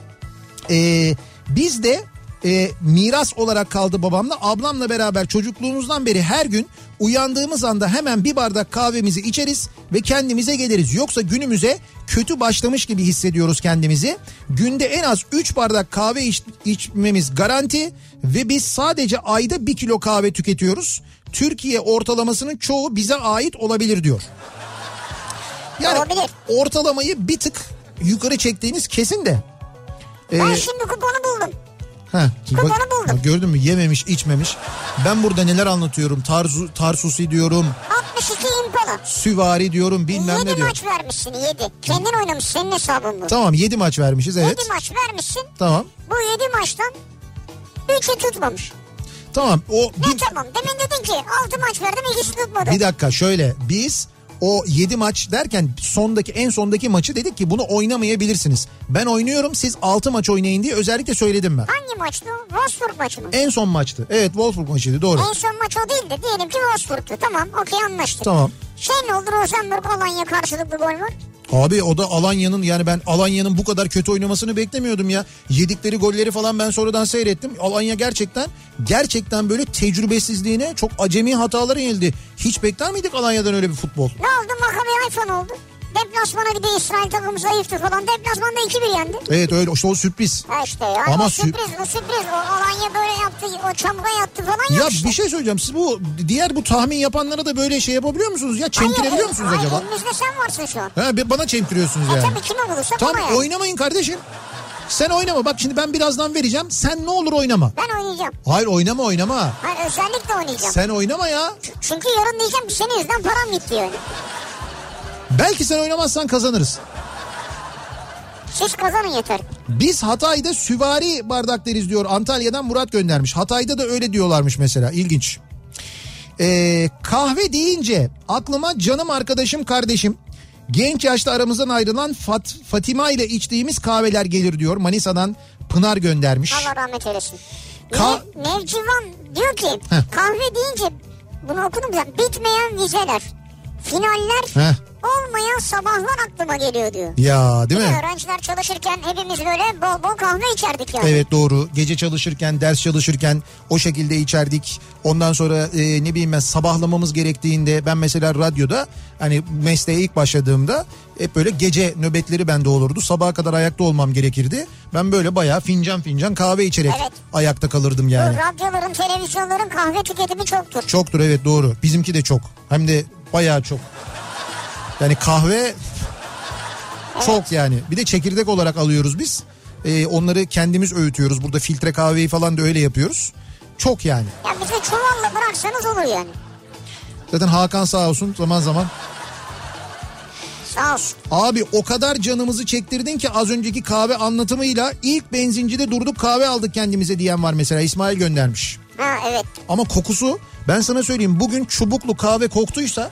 Ee, biz de e, miras olarak kaldı babamla. Ablamla beraber çocukluğumuzdan beri her gün uyandığımız anda hemen bir bardak kahvemizi içeriz ve kendimize geliriz. Yoksa günümüze kötü başlamış gibi hissediyoruz kendimizi. Günde en az 3 bardak kahve iç- içmemiz garanti ve biz sadece ayda 1 kilo kahve tüketiyoruz. Türkiye ortalamasının çoğu bize ait olabilir diyor. Yani Olabilir. ortalamayı bir tık yukarı çektiğiniz kesin de. Ee, Ben şimdi kuponu buldum. Ha, Kuponu buldum. bak gördün mü yememiş içmemiş. Ben burada neler anlatıyorum. Tarzu, tarsusi diyorum. 62 impala. Süvari diyorum bilmem 7 ne diyorum. maç vermişsin 7. Kendin oynamış senin hesabın bu. Tamam 7 maç vermişiz evet. 7 maç vermişsin. Tamam. Bu 7 maçtan 3'ü tutmamış. Tamam o Ne bir, tamam demin dedin ki 6 maç verdim ikisi tutmadı. bir dakika şöyle biz o 7 maç derken sondaki en sondaki maçı dedik ki bunu oynamayabilirsiniz. Ben oynuyorum siz 6 maç oynayın diye özellikle söyledim ben. Hangi maçtı? Wolfsburg maçı mı? En son maçtı. Evet Wolfsburg maçıydı doğru. En son maç o değil de diyelim ki Wolfsburg'tu. Tamam okey anlaştık. Tamam. Şey ne oldu Rosenborg Alanya karşılıklı gol var? Abi o da Alanya'nın yani ben Alanya'nın bu kadar kötü oynamasını beklemiyordum ya. Yedikleri golleri falan ben sonradan seyrettim. Alanya gerçekten gerçekten böyle tecrübesizliğine çok acemi hataları yenildi. Hiç bekler miydik Alanya'dan öyle bir futbol? Ne oldu Maccabi iPhone oldu. Deplasmana gidiyor İsrail takımı zayıftı falan. Deplasmanda 2-1 yendi. Evet öyle işte o sürpriz. Ha işte ya. Ama o sü- sürpriz o sürpriz. O Alanya böyle yaptı. O çamura yattı falan Ya yok işte. bir şey söyleyeceğim. Siz bu diğer bu tahmin yapanlara da böyle şey yapabiliyor musunuz ya? Çemkirebiliyor Hayır, musunuz hayır, acaba? Elimizde sen varsın şu an. Ha, bana çemkiriyorsunuz E yani. tabii kime ona yani. oynamayın kardeşim. Sen oynama bak şimdi ben birazdan vereceğim. Sen ne olur oynama. Ben oynayacağım. Hayır oynama oynama. Hayır özellikle oynayacağım. Sen oynama ya. Çünkü yarın diyeceğim senin yüzünden param gitti yani. Belki sen oynamazsan kazanırız. Siz kazanın yeter. Biz Hatay'da süvari bardak deriz diyor. Antalya'dan Murat göndermiş. Hatay'da da öyle diyorlarmış mesela. İlginç. Ee, kahve deyince aklıma canım arkadaşım kardeşim genç yaşta aramızdan ayrılan Fat, Fatima ile içtiğimiz kahveler gelir diyor. Manisa'dan Pınar göndermiş. Allah rahmet eylesin. Ka- Ne- Nevcivan diyor ki Heh. kahve deyince bunu okudum zaten bitmeyen vizeler, finaller, Heh. Olmayan sabahlar aklıma geliyor diyor. Ya değil mi? Öğrenciler çalışırken hepimiz böyle bol bol kahve içerdik yani. Evet doğru. Gece çalışırken, ders çalışırken o şekilde içerdik. Ondan sonra e, ne bileyim ben sabahlamamız gerektiğinde ben mesela radyoda hani mesleğe ilk başladığımda hep böyle gece nöbetleri bende olurdu. Sabaha kadar ayakta olmam gerekirdi. Ben böyle bayağı fincan fincan kahve içerek Evet. ayakta kalırdım Bu yani. radyoların, televizyonların kahve tüketimi çoktur. Çoktur evet doğru. Bizimki de çok. Hem de bayağı çok. Yani kahve çok yani. Bir de çekirdek olarak alıyoruz biz. Ee, onları kendimiz öğütüyoruz. Burada filtre kahveyi falan da öyle yapıyoruz. Çok yani. Ya bize çuvalla bıraksanız olur yani. Zaten Hakan sağ olsun zaman zaman. Sağ olsun. Abi o kadar canımızı çektirdin ki az önceki kahve anlatımıyla ilk benzincide durduk kahve aldık kendimize diyen var mesela İsmail göndermiş. Ha evet. Ama kokusu ben sana söyleyeyim bugün çubuklu kahve koktuysa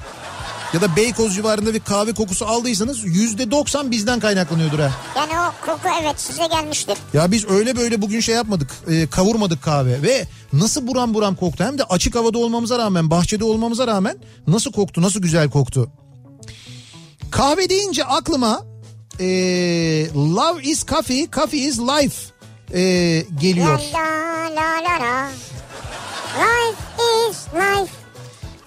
ya da Beykoz civarında bir kahve kokusu aldıysanız yüzde doksan bizden kaynaklanıyordur ha. Yani o koku evet size gelmiştir. Ya biz öyle böyle bugün şey yapmadık e, kavurmadık kahve ve nasıl buram buram koktu hem de açık havada olmamıza rağmen bahçede olmamıza rağmen nasıl koktu nasıl güzel koktu. Kahve deyince aklıma e, love is coffee coffee is life e, geliyor. La la la la. Life is life.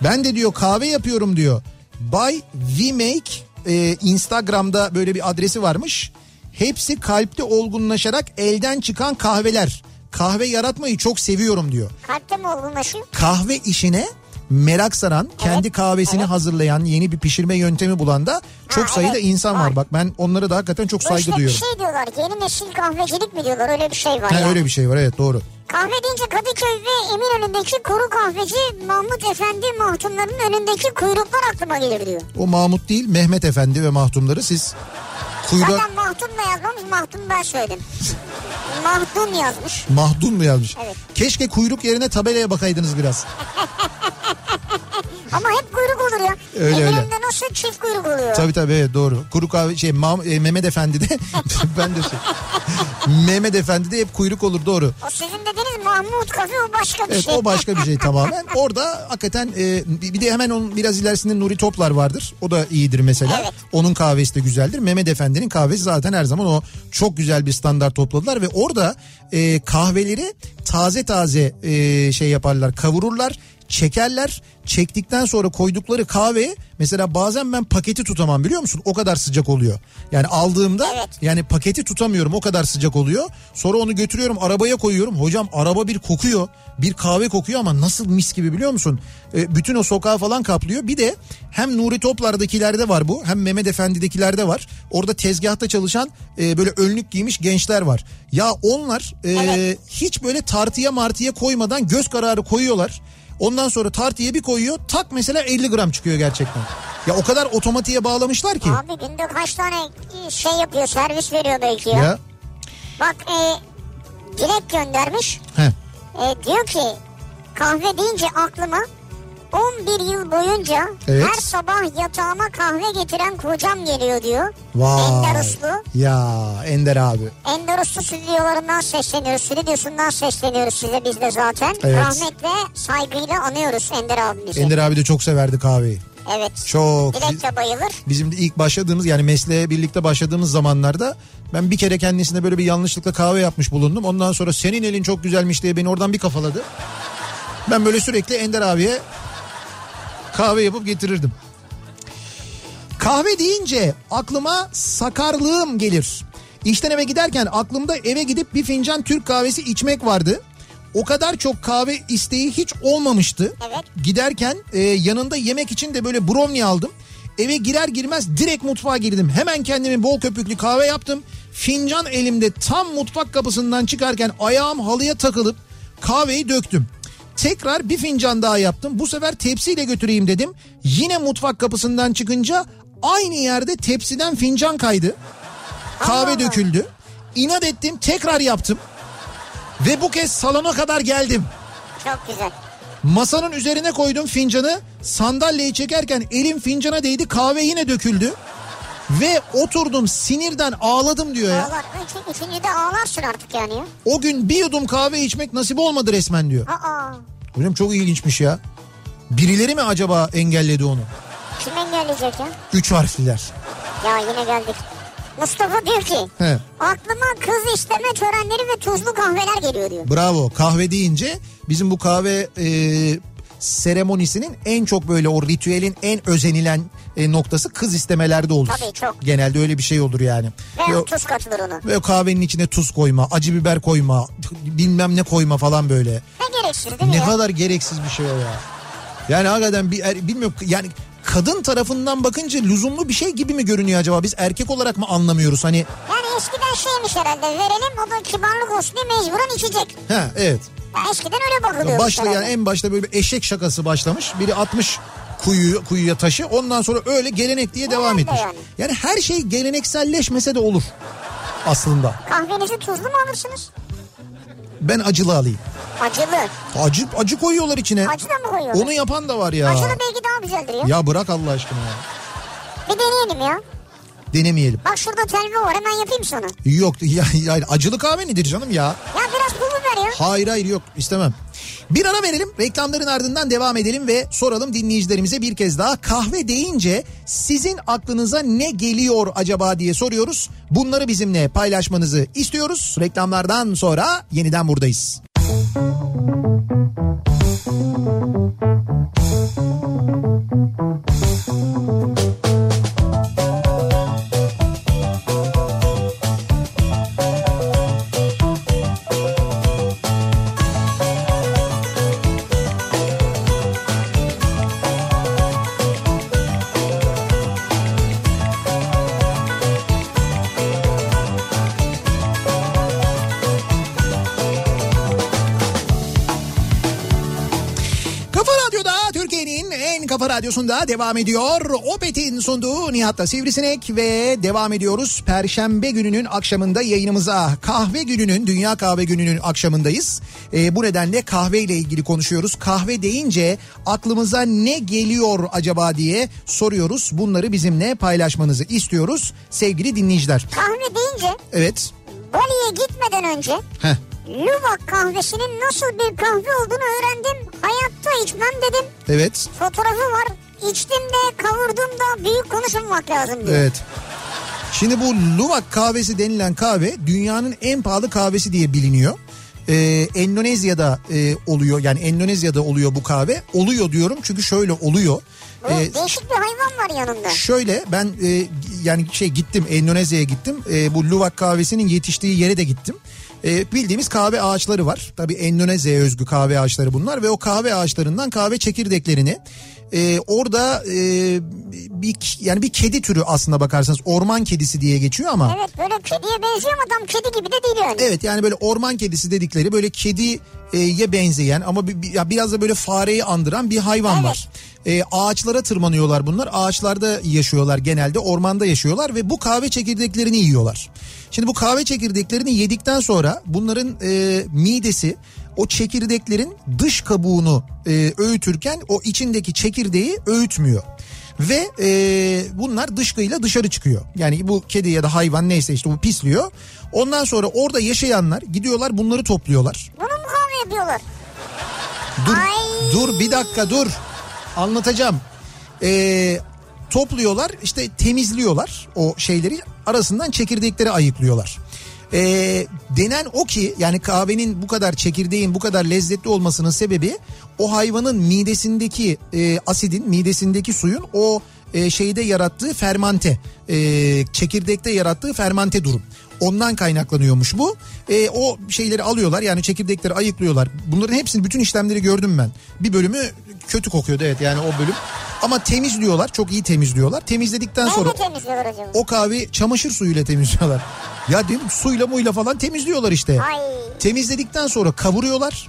Ben de diyor kahve yapıyorum diyor. Buy we make e, Instagram'da böyle bir adresi varmış. Hepsi kalpte olgunlaşarak elden çıkan kahveler. Kahve yaratmayı çok seviyorum diyor. Kalpte mi olgunlaşıyor? Kahve işine merak saran, kendi kahvesini evet. hazırlayan, yeni bir pişirme yöntemi bulan da çok Ha, sayıda evet, insan var. var. Bak ben onlara da hakikaten çok saygı işte bir duyuyorum. şey diyorlar. Yeni nesil kahvecilik mi diyorlar? Öyle bir şey var Ha, yani. öyle bir şey var evet doğru. Kahve deyince Kadıköy ve Eminönü'ndeki kuru kahveci Mahmut Efendi mahtumlarının önündeki kuyruklar aklıma gelir diyor. O Mahmut değil Mehmet Efendi ve mahtumları siz kuyruğa Zaten mahtum da yazmamış mahtum ben söyledim. Mahdum yazmış. mahdum mu yazmış? Evet. Keşke kuyruk yerine tabelaya bakaydınız biraz. Ama hep kuyruk olur ya. Öyle, öyle. Eminönü'nde nasıl çift kuyruk oluyor? Tabii tabii evet doğru. Kuru kahve şey Ma- e, Mehmet Efendi de ben de şey. Mehmet Efendi de hep kuyruk olur doğru. O sizin dediğiniz Mahmut kafe o başka bir Evet şey. o başka bir şey tamamen. Orada hakikaten e, bir de hemen onun biraz ilerisinde Nuri Toplar vardır. O da iyidir mesela. Evet. Onun kahvesi de güzeldir. Mehmet Efendi'nin kahvesi zaten her zaman o çok güzel bir standart topladılar ve orada e, kahveleri taze taze e, şey yaparlar, kavururlar, çekerler. Çektikten sonra koydukları kahve mesela bazen ben paketi tutamam biliyor musun? O kadar sıcak oluyor. Yani aldığımda Evet. yani paketi tutamıyorum o kadar sıcak oluyor. Sonra onu götürüyorum arabaya koyuyorum. Hocam araba bir kokuyor. Bir kahve kokuyor ama nasıl mis gibi biliyor musun? E, bütün o sokağı falan kaplıyor. Bir de hem Nuri Toplar'dakilerde var bu hem Mehmet Efendi'dekilerde var. Orada tezgahta çalışan e, böyle önlük giymiş gençler var. Ya onlar e, Evet. hiç böyle tartıya martıya koymadan göz kararı koyuyorlar. Ondan sonra tartıya bir koyuyor tak mesela 50 gram çıkıyor gerçekten. Ya o kadar otomatiğe bağlamışlar ki. Abi günde kaç tane şey yapıyor servis veriyor belki ya. Ya. Bak e, direkt göndermiş. Heh. E, diyor ki kahve deyince aklıma 11 yıl boyunca Evet. her sabah yatağıma kahve getiren kocam geliyor diyor. Vay. Ender Uslu. Ya Ender abi. Ender Uslu stüdyolarından sesleniyoruz. Stüdyosundan sesleniyoruz size biz de zaten. Evet. Rahmetle saygıyla anıyoruz Ender abimizi. Ender abi de çok severdi kahveyi. Evet. Çok. Dilek de bayılır. Bizim de ilk başladığımız yani mesleğe birlikte başladığımız zamanlarda ben bir kere kendisine böyle bir yanlışlıkla kahve yapmış bulundum. Ondan sonra senin elin çok güzelmiş diye beni oradan bir kafaladı. Ben böyle sürekli Ender abiye kahve yapıp getirirdim. Kahve deyince aklıma sakarlığım gelir. İşten eve giderken aklımda eve gidip bir fincan Türk kahvesi içmek vardı. O kadar çok kahve isteği hiç olmamıştı. Evet. Giderken e, yanında yemek için de böyle brownie aldım. Eve girer girmez direkt mutfağa girdim. Hemen kendime bol köpüklü kahve yaptım. Fincan elimde tam mutfak kapısından çıkarken ayağım halıya takılıp kahveyi döktüm. Tekrar bir fincan daha yaptım. Bu sefer tepsiyle götüreyim dedim. Yine mutfak kapısından çıkınca aynı yerde tepsiden fincan kaydı. Kahve Allah. döküldü. İnat ettim tekrar yaptım. Ve bu kez salona kadar geldim. Çok güzel. Masanın üzerine koydum fincanı. Sandalyeyi çekerken elim fincana değdi. Kahve yine döküldü. Ve oturdum sinirden ağladım diyor ya. Ağlar. Üç, üçüncü de ağlarsın artık yani ya. O gün bir yudum kahve içmek nasip olmadı resmen diyor. Aa. Hocam çok ilginçmiş ya. Birileri mi acaba engelledi onu? Kim engelleyecek ya? Üç harfliler. Ya yine geldik. Mustafa diyor ki He. aklıma kız isteme törenleri ve tuzlu kahveler geliyor diyor. Bravo kahve deyince bizim bu kahve e, seremonisinin en çok böyle o ritüelin en özenilen e, noktası kız istemelerde olur. Tabii, çok. Genelde öyle bir şey olur yani. Ve o- tuz katılır ona. Ve o kahvenin içine tuz koyma, acı biber koyma, bilmem ne koyma falan böyle. Ne gereksiz değil mi Ne ya? kadar gereksiz bir şey o ya. Yani hakikaten bir er, bilmiyorum yani kadın tarafından bakınca lüzumlu bir şey gibi mi görünüyor acaba? Biz erkek olarak mı anlamıyoruz hani? Yani eskiden şeymiş herhalde verelim o da kibarlık olsun diye mecburen içecek. Ha evet. Eskiden öyle bakılıyormuş Başta herhalde. yani en başta böyle bir eşek şakası başlamış. Biri atmış kuyu, kuyuya taşı. Ondan sonra öyle gelenek diye devam Herhalde etmiş. yani. Yani her şey gelenekselleşmese de olur aslında. Kahvenizi tuzlu mu alırsınız? Ben acılı alayım. Acılı. Acı acı koyuyorlar içine. Acı da mı koyuyorlar? Onu yapan da var ya. Acılı belki daha güzeldir ya. Ya bırak Allah aşkına ya. Bir deneyelim ya. Denemeyelim. Bak şurada telva var hemen yapayım sana. Yok ya, ya acılı kahve nedir canım ya? Ya biraz pul biber ya. Hayır hayır yok istemem. Bir ara verelim reklamların ardından devam edelim ve soralım dinleyicilerimize bir kez daha kahve deyince sizin aklınıza ne geliyor acaba diye soruyoruz. Bunları bizimle paylaşmanızı istiyoruz. Reklamlardan sonra yeniden buradayız. en radyosunda devam ediyor. Opet'in sunduğu Nihat'ta Sivrisinek ve devam ediyoruz. Perşembe gününün akşamında yayınımıza kahve gününün, Dünya Kahve Günü'nün akşamındayız. Ee, bu nedenle kahve ile ilgili konuşuyoruz. Kahve deyince aklımıza ne geliyor acaba diye soruyoruz. Bunları bizimle paylaşmanızı istiyoruz sevgili dinleyiciler. Kahve deyince Evet. Bali'ye gitmeden önce Heh. Luwak kahvesinin nasıl bir kahve olduğunu öğrendim. Hayatta içmem dedim. Evet. Fotoğrafı var. İçtim de kavurdum da büyük konuşmamak lazım diyor. Evet. Şimdi bu Luwak kahvesi denilen kahve dünyanın en pahalı kahvesi diye biliniyor. Ee, Endonezya'da e, oluyor yani Endonezya'da oluyor bu kahve. Oluyor diyorum çünkü şöyle oluyor. Bu Ee, değişik bir hayvan var yanında. Şöyle ben e, yani şey gittim Endonezya'ya gittim. E, bu Luwak kahvesinin yetiştiği yere de gittim. E, bildiğimiz kahve ağaçları var. Tabii Endonezya'ya özgü kahve ağaçları bunlar ve o kahve ağaçlarından kahve çekirdeklerini e, orada e, bir yani bir kedi türü aslında bakarsanız orman kedisi diye geçiyor ama Evet böyle kediye benziyor ama tam kedi gibi de değil yani. Evet yani böyle orman kedisi dedikleri böyle kediye benzeyen ama bir- ya biraz da böyle fareyi andıran bir hayvan Evet. var. E, ağaçlara tırmanıyorlar bunlar. Ağaçlarda yaşıyorlar genelde ormanda yaşıyorlar ve bu kahve çekirdeklerini yiyorlar. Şimdi bu kahve çekirdeklerini yedikten sonra bunların e, midesi o çekirdeklerin dış kabuğunu e, öğütürken o içindeki çekirdeği öğütmüyor. Ve e, bunlar dışkıyla dışarı çıkıyor. Yani bu kedi ya da hayvan neyse işte bu pisliyor. Ondan sonra orada yaşayanlar gidiyorlar bunları topluyorlar. Bunu mu kahve yapıyorlar? Dur, Ay. dur bir dakika dur. Anlatacağım. E, topluyorlar işte temizliyorlar o şeyleri arasından çekirdekleri ayıklıyorlar. E, denen o ki yani kahvenin bu kadar çekirdeğin bu kadar lezzetli olmasının sebebi o hayvanın midesindeki e, asidin midesindeki suyun o e, şeyde yarattığı fermante e, çekirdekte yarattığı fermante durum. Ondan kaynaklanıyormuş bu. E, o şeyleri alıyorlar yani çekirdekleri ayıklıyorlar. Bunların hepsini bütün işlemleri gördüm ben. Bir bölümü kötü kokuyordu evet yani o bölüm. Ama temizliyorlar çok iyi temizliyorlar. Temizledikten sonra temizliyorlar o kahve çamaşır suyuyla temizliyorlar. Ya değil mi? Suyla muyla falan temizliyorlar işte. Ay. Temizledikten sonra kavuruyorlar.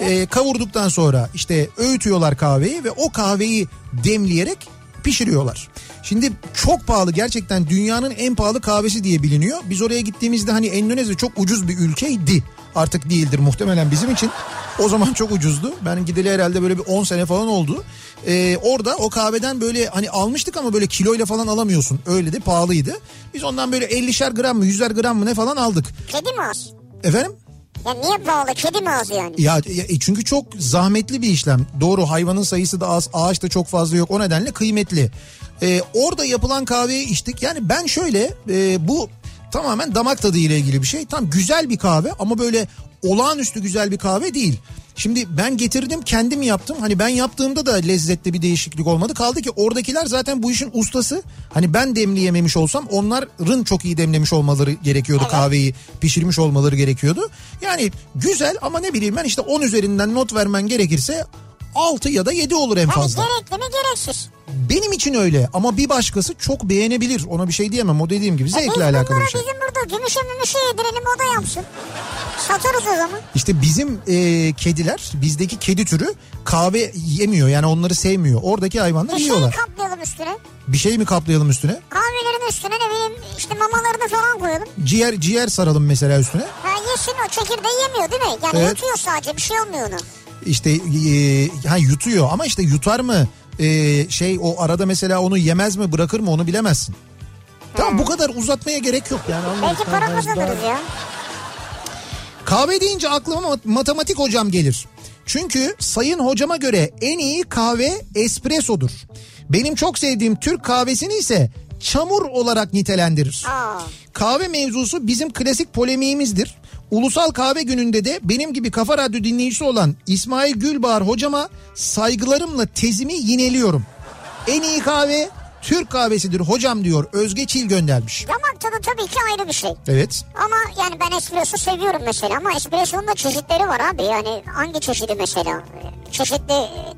Ee, kavurduktan sonra işte öğütüyorlar kahveyi ve o kahveyi demleyerek pişiriyorlar. Şimdi çok pahalı gerçekten dünyanın en pahalı kahvesi diye biliniyor. Biz oraya gittiğimizde hani Endonezya çok ucuz bir ülkeydi. Artık değildir muhtemelen bizim için. O zaman çok ucuzdu. Ben gideli herhalde böyle bir 10 sene falan oldu. Ee, orada o kahveden böyle hani almıştık ama böyle kiloyla falan alamıyorsun. Öyle de pahalıydı. Biz ondan böyle 50'şer gram mı 100'er gram mı ne falan aldık. Kedi mi az? Efendim? Ya niye pahalı? Kedi mi az yani? Ya e, çünkü çok zahmetli bir işlem. Doğru hayvanın sayısı da az, ağaç da çok fazla yok. O nedenle kıymetli. Ee, orada yapılan kahveyi içtik. Yani ben şöyle e, bu tamamen damak tadı ile ilgili bir şey. Tam güzel bir kahve ama böyle olağanüstü güzel bir kahve değil. Şimdi ben getirdim kendim yaptım. Hani ben yaptığımda da lezzette bir değişiklik olmadı. Kaldı ki oradakiler zaten bu işin ustası. Hani ben demleyememiş olsam onların çok iyi demlemiş olmaları gerekiyordu kahveyi. Pişirmiş olmaları gerekiyordu. Yani güzel ama ne bileyim ben işte 10 üzerinden not vermen gerekirse 6 ya da 7 olur en Hani fazla. gerekli mi gereksiz? Benim için öyle ama bir başkası çok beğenebilir. Ona bir şey diyemem. O dediğim gibi E zevkle alakalı bunlara bir şey. bizim burada gümüşe mümüşe yedirelim o da yapsın. Satarız o zaman. İşte bizim e, kediler bizdeki kedi türü kahve yemiyor yani onları sevmiyor. Oradaki hayvanlar Bir şey yiyorlar. kaplayalım üstüne. Bir şey mi kaplayalım üstüne? Kahvelerin üstüne ne bileyim işte mamalarını falan koyalım. Ciğer ciğer saralım mesela üstüne. Ha yesin o çekirdeği yemiyor değil mi? Yani Evet. yutuyor sadece bir şey olmuyor ona. İşte e, ha yutuyor ama işte yutar mı? E, şey o arada mesela onu yemez mi bırakır mı onu bilemezsin. Tamam bu kadar uzatmaya gerek yok yani. Belki para kazanırız ya. Kahve deyince aklıma mat- matematik hocam gelir. Çünkü sayın hocama göre en iyi kahve espressodur. Benim çok sevdiğim Türk kahvesini ise çamur olarak nitelendirir. Aa. Kahve mevzusu bizim klasik polemiğimizdir. Ulusal Kahve Günü'nde de benim gibi Kafa Radyo dinleyicisi olan İsmail Gülbahar hocama saygılarımla tezimi yineliyorum. En iyi kahve Türk kahvesidir hocam diyor Özge Çil göndermiş. Damak tadı tabii ki ayrı bir şey. Evet. Ama yani ben espresso seviyorum mesela ama espresso'nun da çeşitleri var abi. Yani hangi çeşidi mesela? Çeşitli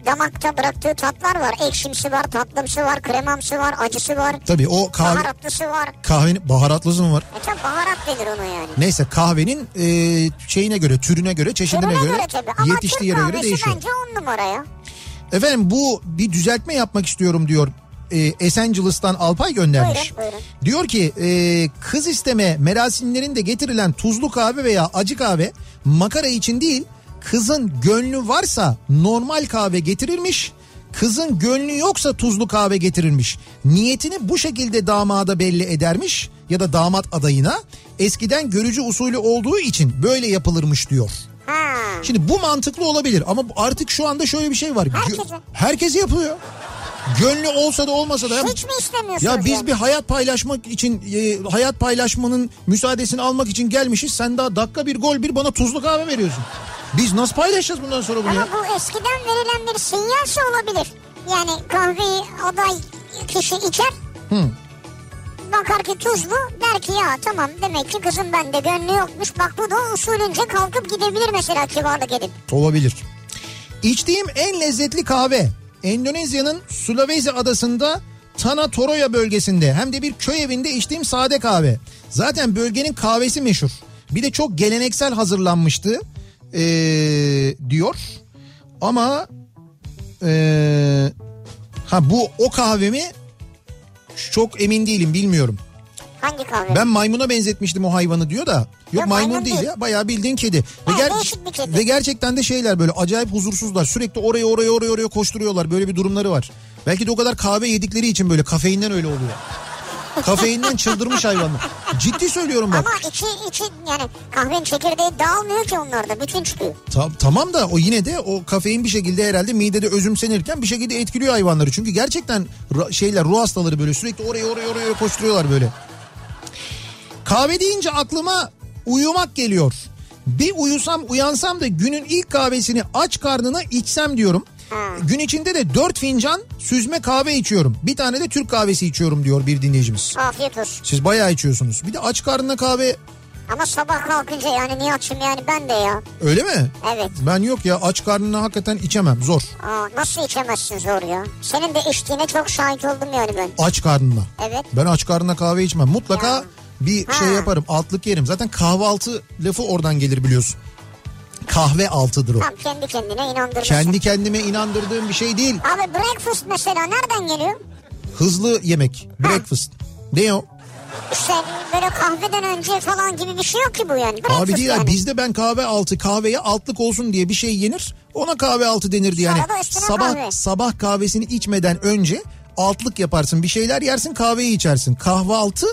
damakta bıraktığı tatlar var. Ekşimsi var, tatlımsı var, kremamsı var, acısı var. Tabii o kahve Baharatlısı var. kahvenin baharatlısı mı var? E tabi baharat denir ona yani. Neyse kahvenin e, şeyine göre, türüne göre, çeşidine Türüne göre, göre tabii ama yetiştiği yere göre değişiyor. bence on numara ya. Efendim bu bir düzeltme yapmak istiyorum diyor. E, Esencilis'tan Alpay göndermiş. Buyurun, buyurun. Diyor ki e, kız isteme merasimlerinde getirilen tuzlu kahve veya acı kahve makara için değil kızın gönlü varsa normal kahve getirilmiş. Kızın gönlü yoksa tuzlu kahve getirilmiş. Niyetini bu şekilde damada belli edermiş ya da damat adayına. Eskiden görücü usulü olduğu için böyle yapılırmış diyor. Ha. Şimdi bu mantıklı olabilir ama artık şu anda şöyle bir şey var. Herkese. Herkes yapıyor. Gönlü olsa da olmasa da. Hiç mi istemiyorsunuz? Ya biz yani? bir hayat paylaşmak için e, hayat paylaşmanın müsaadesini almak için gelmişiz. Sen daha dakika bir gol bir bana tuzlu kahve veriyorsun. Biz nasıl paylaşacağız bundan sonra bunu Ama ya? bu eskiden verilen bir sinyalse olabilir. Yani kahveyi aday kişi içer. Bakar ki tuzlu der ki ya tamam demek ki kızım bende gönlü yokmuş. Bak bu da usulünce kalkıp gidebilir mesela kibarlık edip. Olabilir. İçtiğim en lezzetli kahve Endonezya'nın Sulawesi adasında Tana Toroya bölgesinde hem de bir köy evinde içtiğim sade kahve. Zaten bölgenin kahvesi meşhur. Bir de çok geleneksel hazırlanmıştı ee, diyor. Ama ee, ha bu o kahve mi? Çok emin değilim bilmiyorum. Hangi kahve? Ben maymuna benzetmiştim o hayvanı diyor da. Yok, maymun, maymun değil değil. ya bayağı bildiğin kedi. Ve, ger- kedi. ve gerçekten de şeyler böyle acayip huzursuzlar. Sürekli oraya oraya oraya oraya koşturuyorlar. Böyle bir durumları var. Belki de o kadar kahve yedikleri için böyle kafeinden öyle oluyor. Kafeinden çıldırmış hayvanlar. Ciddi söylüyorum bak. Ama içi içi yani kahvenin çekirdeği dağılmıyor ki onlarda bütün çıkıyor. Ta- tamam da o yine de o kafein bir şekilde herhalde midede özümsenirken bir şekilde etkiliyor hayvanları. Çünkü gerçekten şeyler ruh hastaları böyle sürekli oraya oraya oraya koşturuyorlar böyle. Kahve deyince aklıma uyumak geliyor. Bir uyusam uyansam da günün ilk kahvesini aç karnına içsem diyorum. Gün içinde de 4 fincan süzme kahve içiyorum. Bir tane de Türk kahvesi içiyorum diyor bir dinleyicimiz. Afiyet olsun. Siz bayağı içiyorsunuz. Bir de aç karnına kahve Ama sabah kalkınca yani niye açım yani ben de ya. öyle mi? Evet. Ben yok ya aç karnına hakikaten içemem zor. Aa, nasıl içemezsin zor ya. Senin de içtiğine çok şahit oldum yani ben. Aç karnına. Evet. Ben aç karnına kahve içmem. Mutlaka Ya. Bir Ha. şey yaparım. Altlık yerim. Zaten kahvaltı lafı oradan gelir biliyorsun. Kahve altıdır o. Tam kendi kendine inandırmışsın. Kendi kendime inandırdığım bir şey değil. Abi breakfast mesela nereden geliyor? Hızlı yemek. Breakfast. Ne o? İşte böyle kahveden önce falan gibi bir şey yok ki bu yani. Breakfast Abi değil ya yani. bizde ben kahve altı kahveye altlık olsun diye bir şey yenir. Ona kahve altı denirdi yani. Sabah kahve. sabah kahvesini içmeden önce altlık yaparsın. Bir şeyler yersin kahveyi içersin. Kahvaltı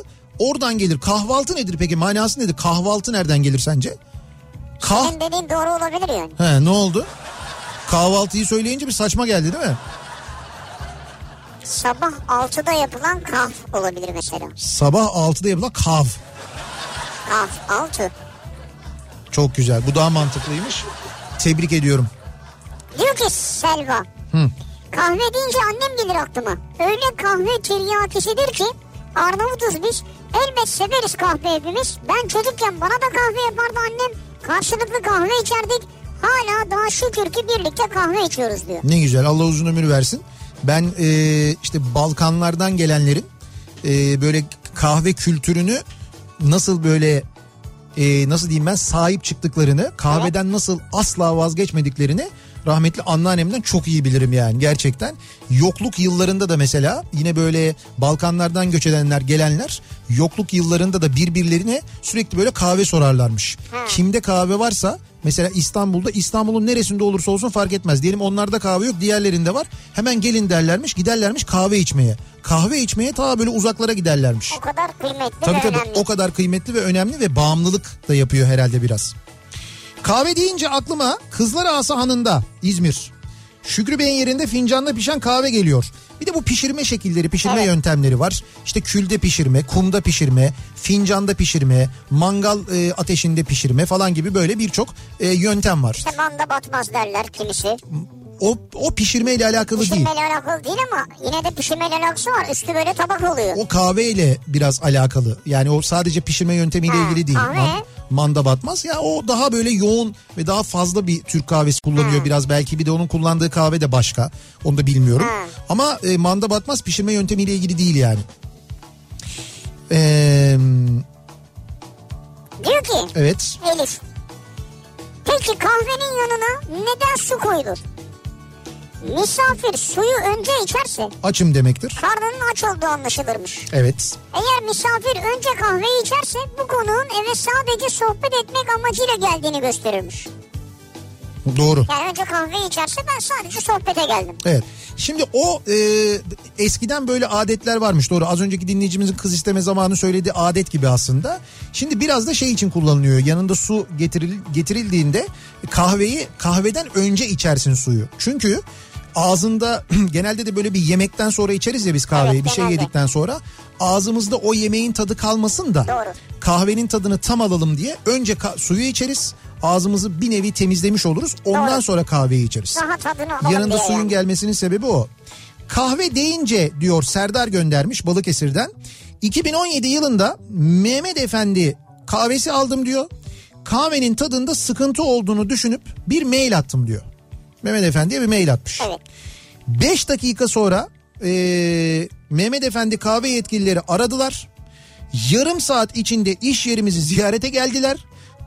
oradan gelir. Kahvaltı nedir peki? Manası nedir? Kahvaltı nereden gelir sence? Kah Senin dediğin doğru olabilir yani. He ne oldu? Kahvaltıyı söyleyince bir saçma geldi değil mi? Sabah 6'da yapılan kahv olabilir mesela. Sabah 6'da yapılan kav. Kahv 6. Çok güzel. Bu daha mantıklıymış. Tebrik ediyorum. Diyor ki Selva. Kahve deyince annem gelir aklıma. Öyle kahve tiryakisidir ki Arnavutuz biz. Elbet severiz kahve hepimiz. Ben çocukken bana da kahve yapardı annem. Karşılıklı kahve içerdik. Hala daha şükür ki birlikte kahve içiyoruz diyor. Ne güzel. Allah uzun ömür versin. Ben e, işte Balkanlardan gelenlerin e, böyle kahve kültürünü nasıl böyle e, nasıl diyeyim ben sahip çıktıklarını kahveden nasıl asla vazgeçmediklerini rahmetli anneannemden çok iyi bilirim yani gerçekten. Yokluk yıllarında da mesela yine böyle Balkanlardan göç edenler gelenler yokluk yıllarında da birbirlerine sürekli böyle kahve sorarlarmış. Kimde kahve varsa mesela İstanbul'da İstanbul'un neresinde olursa olsun fark etmez. Diyelim onlarda kahve yok diğerlerinde var. Hemen gelin derlermiş giderlermiş kahve içmeye. Kahve içmeye ta böyle uzaklara giderlermiş. O kadar kıymetli Tabii ve tabii önemli. o kadar kıymetli ve önemli ve bağımlılık da yapıyor herhalde biraz. Kahve deyince aklıma Kızlar Ağası Hanı'nda İzmir. Şükrü Bey'in yerinde fincanda pişen kahve geliyor. Bir de bu pişirme şekilleri, pişirme Evet. yöntemleri var. İşte külde pişirme, kumda pişirme, fincanda pişirme, mangal e, ateşinde pişirme falan gibi böyle birçok e, yöntem var. İşte manda batmaz derler kimisi. O, o pişirmeyle alakalı değil. Pişirmeyle alakalı değil ama yine de pişirmeyle alakası var. Üstü böyle tabak oluyor. O kahveyle biraz alakalı. Yani o sadece pişirme yöntemiyle Ha, ilgili değil. kahve. Man- manda batmaz. Ya o daha böyle yoğun ve daha fazla bir Türk kahvesi kullanıyor biraz. Belki bir de onun kullandığı kahve de başka. Onu da bilmiyorum. Ha. Ama e, manda batmaz pişirme yöntemiyle ilgili değil yani. Ee, Diyor ki evet. Elif. Peki kahvenin yanına neden su koyulur? Misafir suyu önce içerse Açım demektir. karnının aç olduğu anlaşılırmış. Evet. Eğer misafir önce kahveyi içerse bu konuğun eve sadece sohbet etmek amacıyla geldiğini gösterirmiş. Doğru. Yani önce kahveyi içerse ben sadece sohbete geldim. Evet. Şimdi o e, eskiden böyle adetler varmış doğru. Az önceki dinleyicimizin kız isteme zamanı söylediği adet gibi aslında. Şimdi biraz da şey için kullanılıyor. Yanında su getiril, getirildiğinde kahveyi kahveden önce içersin suyu. Çünkü ağzında genelde de böyle bir yemekten sonra içeriz ya biz kahveyi Evet, bir şey genelde. yedikten sonra ağzımızda o yemeğin tadı kalmasın da Doğru. kahvenin tadını tam alalım diye önce suyu içeriz ağzımızı bir nevi temizlemiş oluruz ondan Doğru. sonra kahveyi içeriz. Daha Yanında suyun yani. gelmesinin sebebi o. Kahve deyince diyor Serdar göndermiş Balıkesir'den. 2017 yılında Mehmet Efendi kahvesi aldım diyor. Kahvenin tadında sıkıntı olduğunu düşünüp bir mail attım diyor. Mehmet Efendi'ye bir mail atmış. Evet. 5 dakika sonra eee, Mehmet Efendi kahve yetkilileri aradılar. Yarım saat içinde iş yerimizi ziyarete geldiler.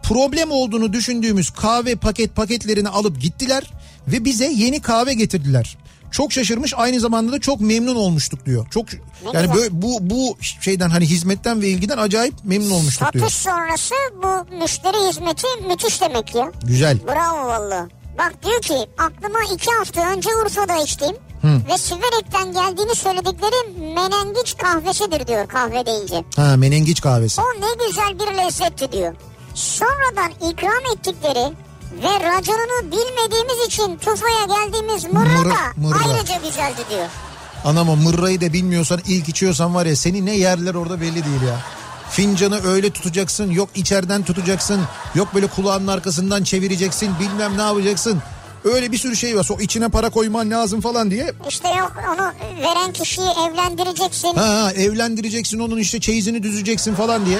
Problem olduğunu düşündüğümüz kahve paket paketlerini alıp gittiler ve bize yeni kahve getirdiler. Çok şaşırmış aynı zamanda da çok memnun olmuştuk diyor. Çok yani böyle bu bu şeyden hani hizmetten ve ilgiden acayip memnun olmuştuk diyor. Satış sonrası bu müşteri hizmeti müthiş demek ya. Güzel. Bravo valla. Bak diyor ki aklıma iki hafta önce Urfa'da içtiğim ve Siverek'ten geldiğini söyledikleri menengiç kahvesidir diyor kahve deyince. Ha menengiç kahvesi. O ne güzel bir lezzetti diyor. Sonradan ikram ettikleri ve raconunu bilmediğimiz için Tufa'ya geldiğimiz mırra Mırra, da ayrıca güzeldi diyor. Anam o mırrayı da bilmiyorsan ilk içiyorsan var ya seni ne yerler orada belli değil ya. Fincanı öyle tutacaksın yok içeriden tutacaksın yok böyle kulağının arkasından çevireceksin bilmem ne yapacaksın. Öyle bir sürü şey var. O içine para koyman lazım falan diye. İşte yok onu veren kişiyi evlendireceksin. Ha, ha evlendireceksin onun işte çeyizini düzeceksin falan diye.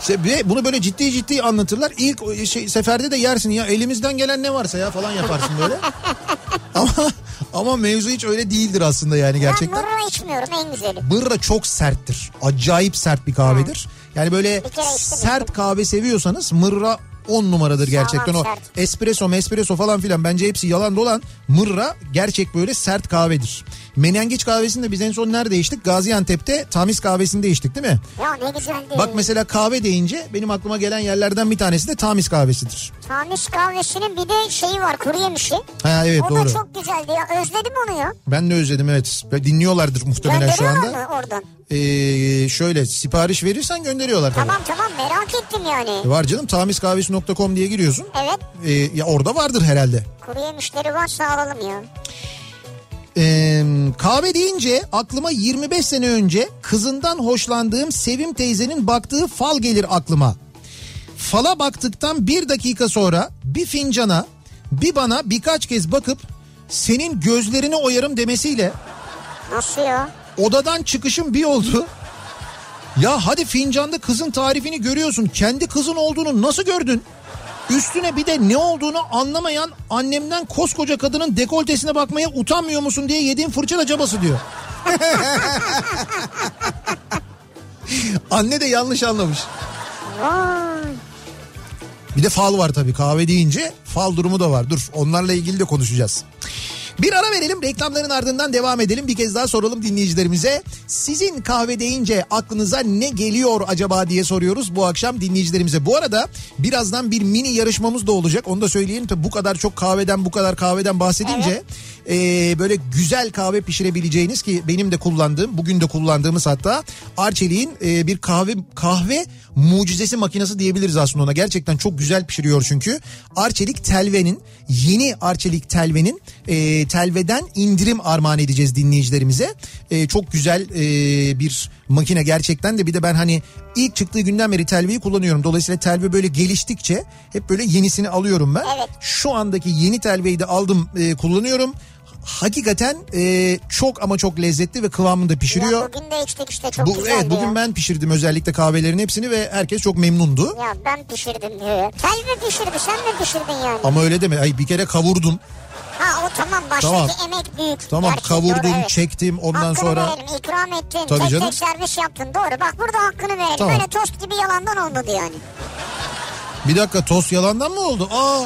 İşte bunu böyle ciddi ciddi anlatırlar. İlk o şey, seferde de yersin ya elimizden gelen ne varsa ya falan yaparsın böyle. ama ama mevzu hiç öyle değildir aslında yani Ben gerçekten. mırra içmiyorum en güzeli. Mırra çok serttir. Acayip sert bir kahvedir. Yani böyle sert kahve seviyorsanız mırra 10 numaradır gerçekten o. sert. Espresso espresso falan filan bence hepsi yalan dolan. Mırra gerçek böyle sert kahvedir. Menengiç kahvesini de biz en son nerede içtik? Gaziantep'te tamiz kahvesinde içtik değil mi? Ya ne güzeldi. Bak mesela kahve deyince benim aklıma gelen yerlerden bir tanesi de tamiz kahvesidir. Tamis kahvesinin bir de şeyi var kuru yemişi. Ha evet o doğru. da çok güzeldi ya. Özledim onu ya. Ben de özledim evet. Dinliyorlardır muhtemelen şu Gönderiyorlar anda. mı oradan? Ee, şöyle sipariş verirsen gönderiyorlar tabii. Tamam tamam merak ettim yani. Var canım tamizkahvesi.com diye giriyorsun. Evet Ee, ya orada vardır herhalde. kuru yemişleri varsa alalım ya. Ee, kahve deyince aklıma 25 sene önce kızından hoşlandığım Sevim teyzenin baktığı fal gelir aklıma. Fala baktıktan bir dakika sonra bir fincana bir bana birkaç kez bakıp senin gözlerini oyarım demesiyle Nasıl ya? odadan çıkışım bir oldu. Ya hadi fincanda kızın tarifini görüyorsun. Kendi kızın olduğunu nasıl gördün? Üstüne bir de ne olduğunu anlamayan annemden koskoca kadının dekoltesine bakmaya utanmıyor musun diye yediğim fırça da cabası diyor. Anne de yanlış anlamış. Bir de fal var tabii kahve deyince fal durumu da var. Dur onlarla ilgili de konuşacağız. Bir ara verelim reklamların ardından devam edelim. Bir kez daha soralım dinleyicilerimize. Sizin kahve deyince aklınıza ne geliyor acaba diye soruyoruz bu akşam dinleyicilerimize. Bu arada birazdan bir mini yarışmamız da olacak. Onu da söyleyelim. Tabii bu kadar çok kahveden bu kadar kahveden bahsedince e, böyle güzel kahve pişirebileceğiniz ki benim de kullandığım bugün de kullandığımız hatta Arçelik'in e, bir kahve kahve mucizesi makinesi diyebiliriz aslında ona. Gerçekten çok güzel pişiriyor çünkü. Arçelik Telve'nin yeni Arçelik Telve'nin e, Telve'den indirim armağan edeceğiz dinleyicilerimize. E, çok güzel e, bir makine gerçekten de bir de ben hani ilk çıktığı günden beri Telve'yi kullanıyorum. Dolayısıyla Telve böyle geliştikçe hep böyle yenisini alıyorum ben. Evet. Şu andaki yeni Telve'yi de aldım e, kullanıyorum. Hakikaten e, çok ama çok lezzetli ve kıvamında pişiriyor. Ya bugün de içtik işte çok Bu, güzeldi evet bugün ya. ben pişirdim özellikle kahvelerin hepsini ve herkes çok memnundu. Ya ben pişirdim diyor. Tel mi pişirdi sen mi pişirdin yani? Ama öyle deme. Ay bir kere kavurdum. Ha o tamam baştaki Tamam. emek büyük. Tamam Gerçi, kavurdum, doğru, evet. çektim ondan hakkını sonra verelim ikram ettin. Tabii tek canım. tek servis yaptın doğru. Bak burada hakkını verelim. Tamam. Böyle tost gibi yalandan olmadı yani. bir dakika tost yalandan mı oldu? Aa.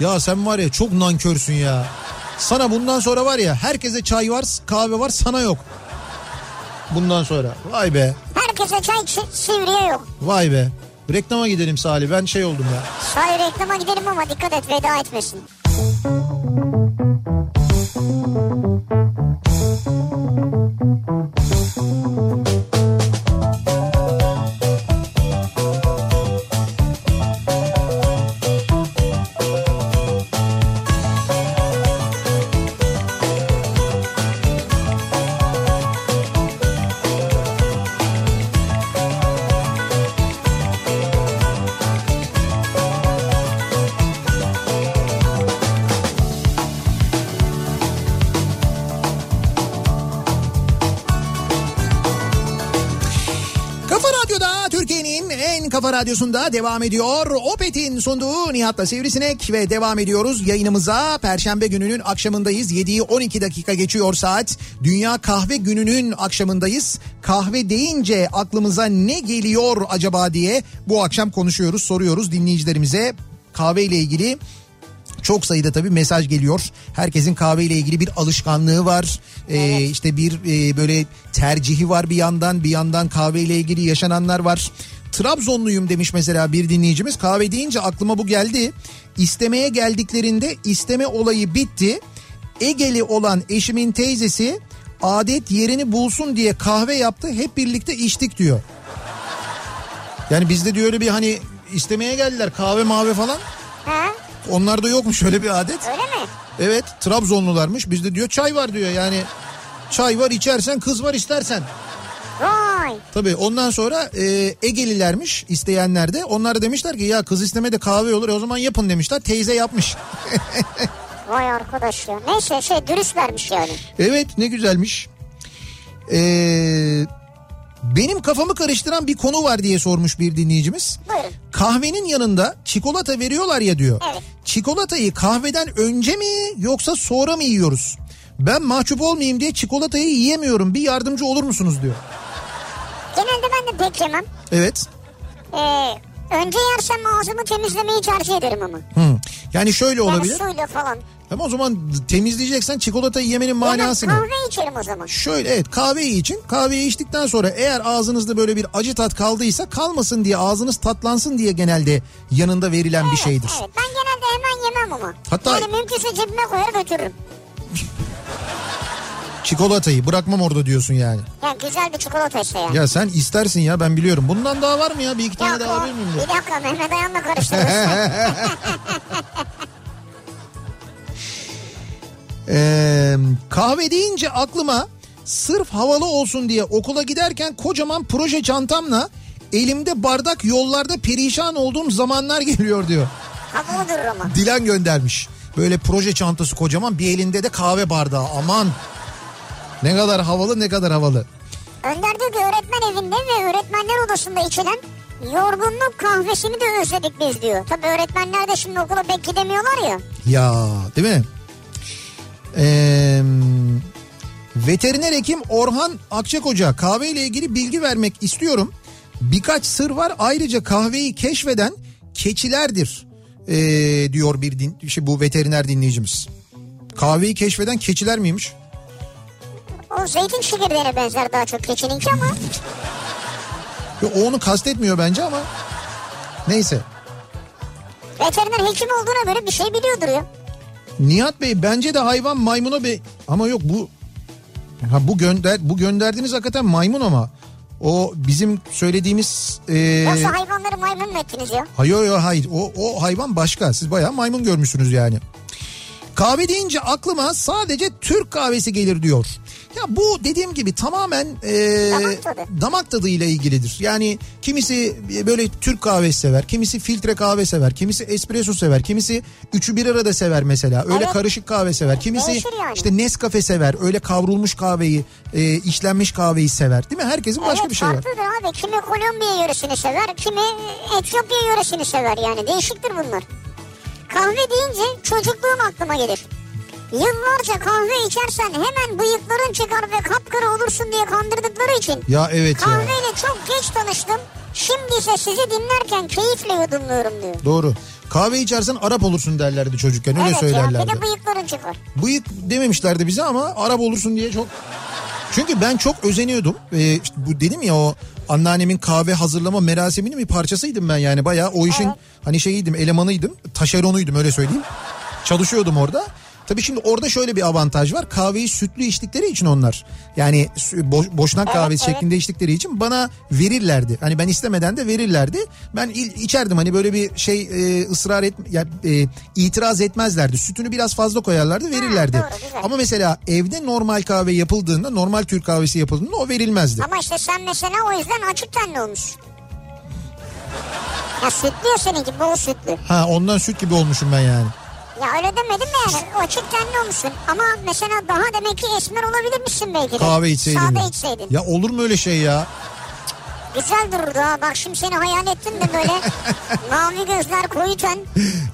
Ya sen var ya çok nankörsün ya. Sana bundan sonra var ya herkese çay var kahve var sana yok. Bundan sonra. Vay be. Herkese çay sivriye yok. Vay be. Reklama gidelim Salih. Ben şey oldum ya. Sahi reklama gidelim ama dikkat et veda etmesin. Radyosunda devam ediyor. Opet'in sunduğu Nihat'la Sivrisinek ve devam ediyoruz yayınımıza. Perşembe gününün akşamındayız. 7'yi 12 dakika geçiyor saat. Dünya Kahve Günü'nün akşamındayız. Kahve deyince aklımıza ne geliyor acaba diye bu akşam konuşuyoruz, soruyoruz dinleyicilerimize. Kahve ile ilgili çok sayıda tabii mesaj geliyor. Herkesin kahveyle ilgili bir alışkanlığı var. Ee, işte bir e, böyle tercihi var bir yandan. Bir yandan kahveyle ilgili yaşananlar var. Trabzonluyum demiş mesela bir dinleyicimiz. Kahve deyince aklıma bu geldi. İstemeye geldiklerinde isteme olayı bitti. Egeli olan eşimin teyzesi adet yerini bulsun diye kahve yaptı. Hep birlikte içtik diyor. Yani bizde diyor öyle bir hani istemeye geldiler kahve mavi falan. Ha? Onlarda yokmuş öyle bir adet. Öyle mi? Evet Trabzonlularmış. Bizde diyor çay var diyor yani. Çay var içersen kız var istersen. Vay. Tabii ondan sonra e, Egelilermiş isteyenler de. Onlar demişler ki ya kız isteme de kahve olur. E, o zaman yapın demişler. Teyze yapmış. Vay arkadaş ya. Neyse şey dürüstlermiş yani. evet ne güzelmiş. Ee, benim kafamı karıştıran bir konu var diye sormuş bir dinleyicimiz. Buyurun. Kahvenin yanında çikolata veriyorlar ya diyor. Evet. Çikolatayı kahveden önce mi yoksa sonra mı yiyoruz? Ben mahcup olmayayım diye çikolatayı yiyemiyorum. Bir yardımcı olur musunuz diyor. Genelde ben de pek yemem. Evet. Ee, önce yersem ağzımı temizlemeyi tercih ederim ama. Hı. Yani şöyle Yani olabilir. suyla falan. Ama o zaman temizleyeceksen çikolatayı yemenin manası Yani ne? kahve içerim o zaman. Şöyle evet kahveyi için kahveyi içtikten sonra eğer ağzınızda böyle bir acı tat kaldıysa kalmasın diye ağzınız tatlansın diye genelde yanında verilen bir şeydir. Evet ben genelde hemen yemem ama. Hatta- Yani mümkünse cebime koyar götürürüm. Çikolatayı bırakmam orada diyorsun yani. Yani güzel bir çikolata işte yani. Ya sen istersin ya ben biliyorum. Bundan daha var mı ya? Bir iki tane Yok daha alabilir miyim? bir dakika Mehmet Ayan'la karıştırmışsın. Ee, kahve deyince aklıma sırf havalı olsun diye okula giderken kocaman proje çantamla elimde bardak yollarda perişan olduğum zamanlar geliyor diyor. Havalı durur ama. Dilan göndermiş. Böyle proje çantası kocaman bir elinde de kahve bardağı aman. Ne kadar havalı ne kadar havalı. Önder diyor ki öğretmen evinde ve öğretmenler odasında içilen yorgunluk kahvesini de özledik biz diyor. Tabii öğretmenler de şimdi okula pek gidemiyorlar ya. Ya değil mi? Ee, veteriner hekim Orhan Akçakoca kahve ile ilgili bilgi vermek istiyorum. Birkaç sır var ayrıca kahveyi keşfeden keçilerdir ee, diyor bir din, şey, bu veteriner dinleyicimiz. Kahveyi keşfeden keçiler miymiş? O zeytin çekirdeğine benzer daha çok keçininki ama Yo, o onu kastetmiyor bence ama neyse. veteriner hekim olduğuna göre bir şey biliyordur ya. Nihat Bey bence de hayvan maymuna be ama yok bu ha bu gönder bu gönderdiğiniz hakikaten maymun ama o bizim söylediğimiz e, Yoksa hayvanları maymun mu ettiniz ya? hayır hayır hayır o o hayvan başka siz bayağı maymun görmüşsünüz yani. Kahve deyince aklıma sadece Türk kahvesi gelir diyor. Ya bu dediğim gibi tamamen e, Damak tadı. damak tadıyla ilgilidir. Yani kimisi böyle Türk kahvesi sever, kimisi filtre kahve sever, kimisi espresso sever, kimisi üçü bir arada sever mesela. Öyle Evet. karışık kahve sever. Kimisi Değişir yani. işte Nescafe sever, öyle kavrulmuş kahveyi, e, işlenmiş kahveyi sever. Değil mi? Herkesin başka evet bir şey var. farklıdır abi. Kimi Kolombiya yöresini sever, kimi Etiyopya yöresini sever yani. Değişiktir bunlar. Kahve deyince çocukluğum aklıma gelir. Yıllarca kahve içersen hemen bıyıkların çıkar ve kapkara olursun diye kandırdıkları için Ya evet ya. kahveyle çok geç tanıştım. Şimdi ise sizi dinlerken keyifle yudumluyorum diyor. Doğru. Kahve içersen Arap olursun derlerdi çocukken öyle evet ya söylerlerdi. bir de bıyıkların çıkar. Bıyık dememişlerdi bize ama Arap olursun diye çok... Çünkü ben çok özeniyordum. Ee, işte bu dedim ya o anneannemin kahve hazırlama merasiminin bir parçasıydım ben yani. Bayağı o işin Evet. hani şeyiydim elemanıydım. Taşeronuydum öyle söyleyeyim. Çalışıyordum orada. Tabii şimdi orada şöyle bir avantaj var. Kahveyi sütlü içtikleri için onlar. Yani boş, boşnak Evet, kahvesi evet. şeklinde içtikleri için bana verirlerdi. Hani ben istemeden de verirlerdi. Ben içerdim hani böyle bir şey e, ısrar et ya, e, itiraz etmezlerdi. Sütünü biraz fazla koyarlardı verirlerdi. doğru, güzel. Ama mesela evde normal kahve yapıldığında normal Türk kahvesi yapıldığında o verilmezdi. Ama işte sen mesela o yüzden açık tenli olmuşsun. Ya sütlü ya seninki bol sütlü. Ha ondan süt gibi olmuşum ben yani. Ya öyle demedim de yani açık tenli olmuşsun. Ama mesela daha demek ki esmer olabilirmişsin belki de. Kahve içseydim. Sade içseydin. Ya olur mu öyle şey ya? Güzel dururdu ha. Bak şimdi seni hayal ettim de böyle mavi gözler koyu ten.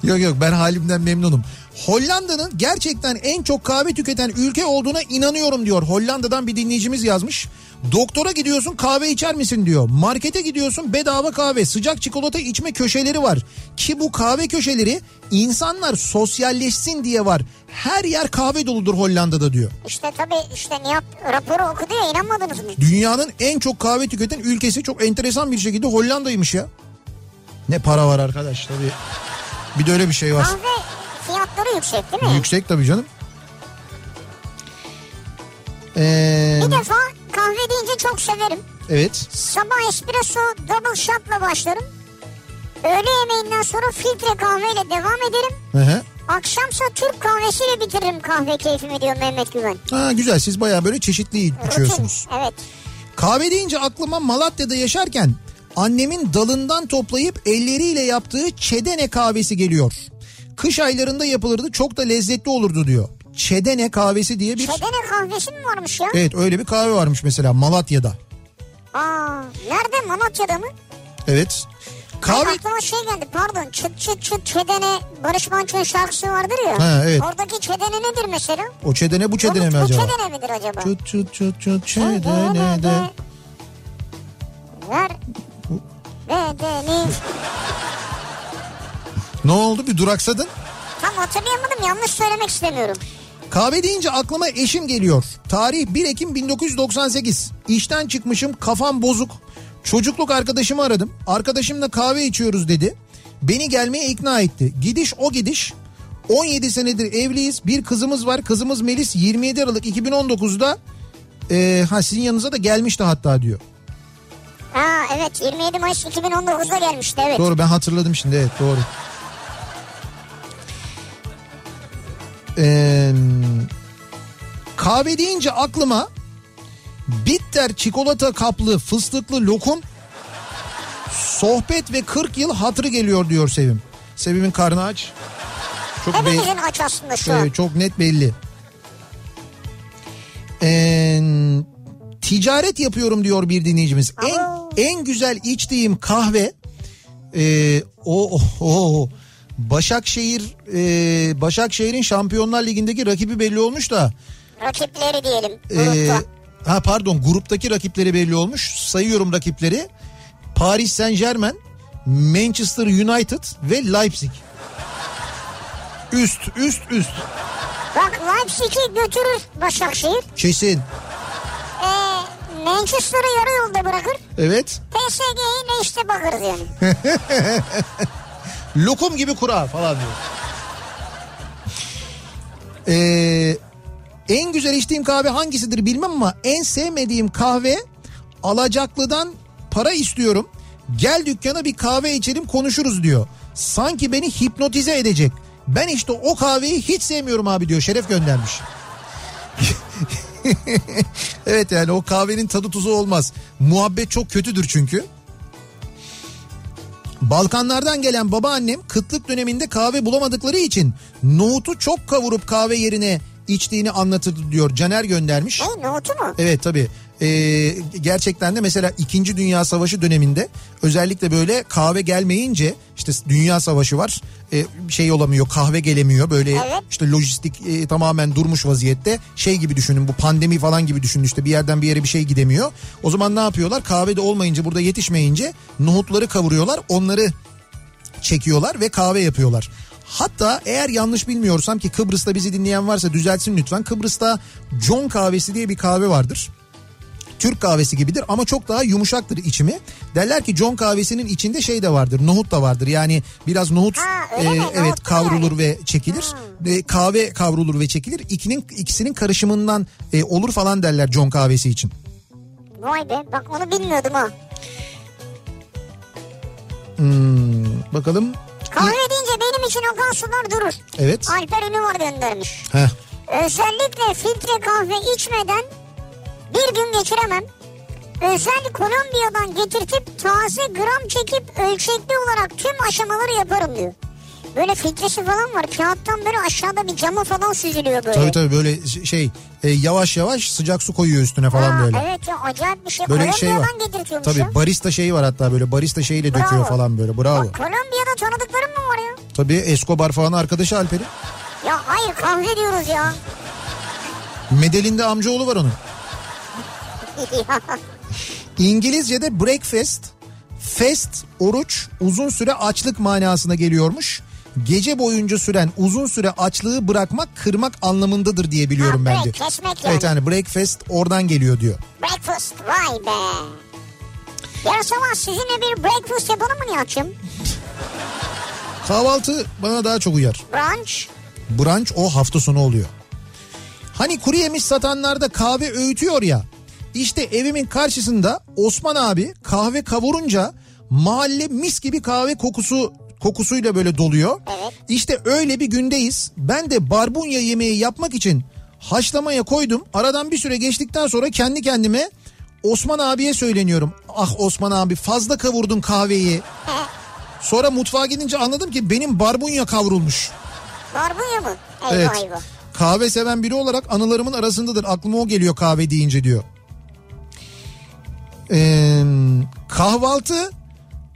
Yok yok ben halimden memnunum. Hollanda'nın gerçekten en çok kahve tüketen ülke olduğuna inanıyorum diyor. Hollanda'dan bir dinleyicimiz yazmış. Doktora gidiyorsun kahve içer misin diyor. Markete gidiyorsun bedava kahve, sıcak çikolata içme köşeleri var. Ki bu kahve köşeleri insanlar sosyalleşsin diye var. Her yer kahve doludur Hollanda'da diyor. İşte tabii işte Nihat raporu okudu ya inanmadınız mı? Dünyanın en çok kahve tüketen ülkesi çok enteresan bir şekilde Hollanda'ymış ya. Ne para var arkadaş tabii. Bir de öyle bir şey var. Kahve fiyatları yüksek değil mi? Yüksek tabii canım. Ee, Bir defa kahve deyince çok severim. evet. Sabah espresso double shot'la başlarım. Öğle yemeğinden sonra filtre kahveyle devam ederim. Hı hı. Akşamsa Türk kahvesiyle bitiririm kahve keyfimi diyor Mehmet Güven. Ha, güzel siz baya böyle çeşitli içiyorsunuz. Rutin, Evet. Kahve deyince aklıma Malatya'da yaşarken annemin dalından toplayıp elleriyle yaptığı çedene kahvesi geliyor. Kış aylarında yapılırdı çok da lezzetli olurdu diyor. Çedene kahvesi diye bir... Çedene kahvesi mi varmış ya? Evet öyle bir kahve varmış mesela Malatya'da. Aa, nerede Malatya'da mı? Evet. Kahve... Kahve... aklıma şey geldi pardon çıt çıt çıt çedene Barış Manço'nun şarkısı vardır ya. Ha, evet. Oradaki çedene nedir mesela? O çedene bu çedene bu, mi bu acaba? çedene midir acaba? Çıt çıt çıt çıt çedene de. Ver bedeni. Ne oldu bir duraksadın? Tam hatırlayamadım yanlış söylemek istemiyorum. Kahve deyince aklıma eşim geliyor. Tarih 1 Ekim 1998. İşten çıkmışım kafam bozuk. Çocukluk arkadaşımı aradım. Arkadaşımla kahve içiyoruz dedi. Beni gelmeye ikna etti. Gidiş o gidiş. 17 senedir evliyiz. Bir kızımız var. Kızımız Melis 27 Aralık 2019'da e, ha sizin yanınıza da gelmişti hatta diyor. Ha evet 27 Mayıs 2019'da gelmişti evet. Doğru ben hatırladım şimdi evet doğru. Ee, kahve deyince aklıma bitter çikolata kaplı fıstıklı lokum sohbet ve 40 yıl hatırı geliyor diyor Sevim. Sevim'in karnı aç. Çok, be- Hepimizin aç aslında şu an. Evet, çok net belli. Ee, ticaret yapıyorum diyor bir dinleyicimiz. En Aa. en güzel içtiğim kahve e, o, o, o Başakşehir e, Başakşehir'in Şampiyonlar Ligi'ndeki rakibi belli olmuş da Rakipleri diyelim. e, grupta. ha pardon gruptaki rakipleri belli olmuş. Sayıyorum rakipleri. Paris Saint Germain, Manchester United ve Leipzig. Üst üst üst. Bak Leipzig'i götürür Başakşehir. Kesin. Ee, Manchester'ı yarı yolda bırakır. Evet. PSG'yi ne işte bakarız yani. Lokum gibi kura falan diyor. Ee, en güzel içtiğim kahve hangisidir bilmem ama en sevmediğim kahve alacaklıdan para istiyorum. Gel dükkana bir kahve içelim konuşuruz diyor. Sanki beni hipnotize edecek. Ben işte o kahveyi hiç sevmiyorum abi diyor. Şeref göndermiş. evet yani o kahvenin tadı tuzu olmaz. Muhabbet çok kötüdür çünkü. Balkanlardan gelen babaannem kıtlık döneminde kahve bulamadıkları için nohutu çok kavurup kahve yerine içtiğini anlatırdı diyor. Caner göndermiş. Ne nohutu mu? Evet tabii. Ee, gerçekten de mesela 2. Dünya Savaşı döneminde özellikle böyle kahve gelmeyince işte Dünya Savaşı var Ee, şey olamıyor kahve gelemiyor böyle Evet. işte lojistik e, tamamen durmuş vaziyette şey gibi düşünün bu pandemi falan gibi düşünün işte bir yerden bir yere bir şey gidemiyor. O zaman ne yapıyorlar kahve de olmayınca burada yetişmeyince nohutları kavuruyorlar onları çekiyorlar ve kahve yapıyorlar. Hatta eğer yanlış bilmiyorsam ki Kıbrıs'ta bizi dinleyen varsa düzeltsin lütfen. Kıbrıs'ta John kahvesi diye bir kahve vardır. Türk kahvesi gibidir ama çok daha yumuşaktır içimi. Derler ki John kahvesinin içinde şey de vardır, nohut da vardır. Yani biraz nohut Ha, mi? e, Nohut evet da kavrulur yani. ve çekilir. E, kahve kavrulur ve çekilir. İkinin ikisinin karışımından e, olur falan derler John kahvesi için. Vay be bak onu bilmiyordum ha. Bakalım. Kahve deyince benim için akan sular durur. Evet. Alper Ünlü var göndermiş. Heh. Özellikle filtre kahve içmeden bir gün geçiremem. Özel Kolombiya'dan getirtip taze gram çekip ölçekli olarak tüm aşamaları yaparım diyor. Böyle filtresi falan var. Kağıttan böyle aşağıda bir cama falan süzülüyor böyle. Tabii tabii böyle şey e, yavaş yavaş sıcak su koyuyor üstüne falan Ha, böyle. Evet ya acayip bir şey. Böyle şey var. Ya. Tabii barista şeyi var hatta böyle barista şeyiyle döküyor Bravo. falan böyle bravo. Bak, Kolombiya'da tanıdıklarım mı var ya? Tabii Escobar falan arkadaşı Alper'in. Ya hayır kahve diyoruz ya. Medelinde amcaoğlu var onun. İngilizce'de breakfast, fast, oruç, uzun süre açlık manasına geliyormuş. Gece boyunca süren uzun süre açlığı bırakmak, kırmak anlamındadır diye biliyorum Ha, ben diyor. kesmek yani. Evet yani breakfast oradan geliyor diyor. Breakfast vay be. Yarın sabah sizinle bir breakfast yapalım mı Nihat'cığım? Kahvaltı bana daha çok uyar. Brunch. Brunch o hafta sonu oluyor. Hani kuru yemiş satanlarda kahve öğütüyor ya. İşte evimin karşısında Osman abi kahve kavurunca mahalle mis gibi kahve kokusu kokusuyla böyle doluyor. Evet. İşte öyle bir gündeyiz. Ben de barbunya yemeği yapmak için haşlamaya koydum. Aradan bir süre geçtikten sonra kendi kendime Osman abiye söyleniyorum. Ah Osman abi fazla kavurdun kahveyi. Sonra mutfağa gidince anladım ki benim barbunya kavrulmuş. Barbunya mı? Eyvah Evet. eyvah. Kahve seven biri olarak anılarımın arasındadır. Aklıma o geliyor kahve deyince diyor. Ee, kahvaltı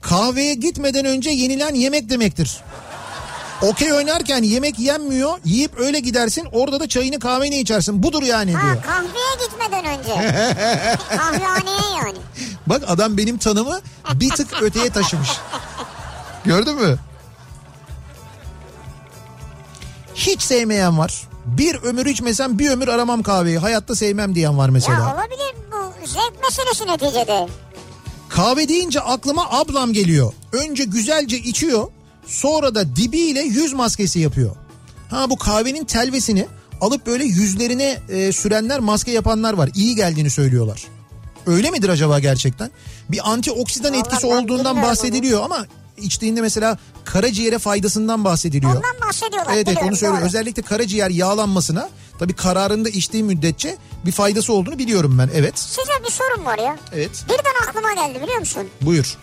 kahveye gitmeden önce yenilen yemek demektir. Okey oynarken yemek yenmiyor. Yiyip öyle gidersin. Orada da çayını kahveni içersin. Budur yani Ha diyor. kahveye gitmeden önce. Kahvehaneye yani. Bak adam benim tanımı bir tık öteye taşımış. Gördün mü? Hiç sevmeyen var. Bir ömür içmesem bir ömür aramam kahveyi. Hayatta sevmem diyen var mesela. Ya olabilir bu zevk meselesi neticede. Kahve deyince aklıma ablam geliyor. Önce güzelce içiyor. Sonra da dibiyle yüz maskesi yapıyor. Ha bu kahvenin telvesini alıp böyle yüzlerine e, sürenler maske yapanlar var. İyi geldiğini söylüyorlar. Öyle midir acaba gerçekten? Bir antioksidan Vallahi etkisi olduğundan bahsediliyor ama içtiğinde mesela karaciğere faydasından bahsediliyor. Ondan bahsediyorlar. Evet evet onu söylüyor. doğru. Özellikle karaciğer yağlanmasına tabii kararında içtiği müddetçe bir faydası olduğunu biliyorum ben. Evet. Size bir sorum var ya. Evet. Birden aklıma geldi biliyor musun? Buyur.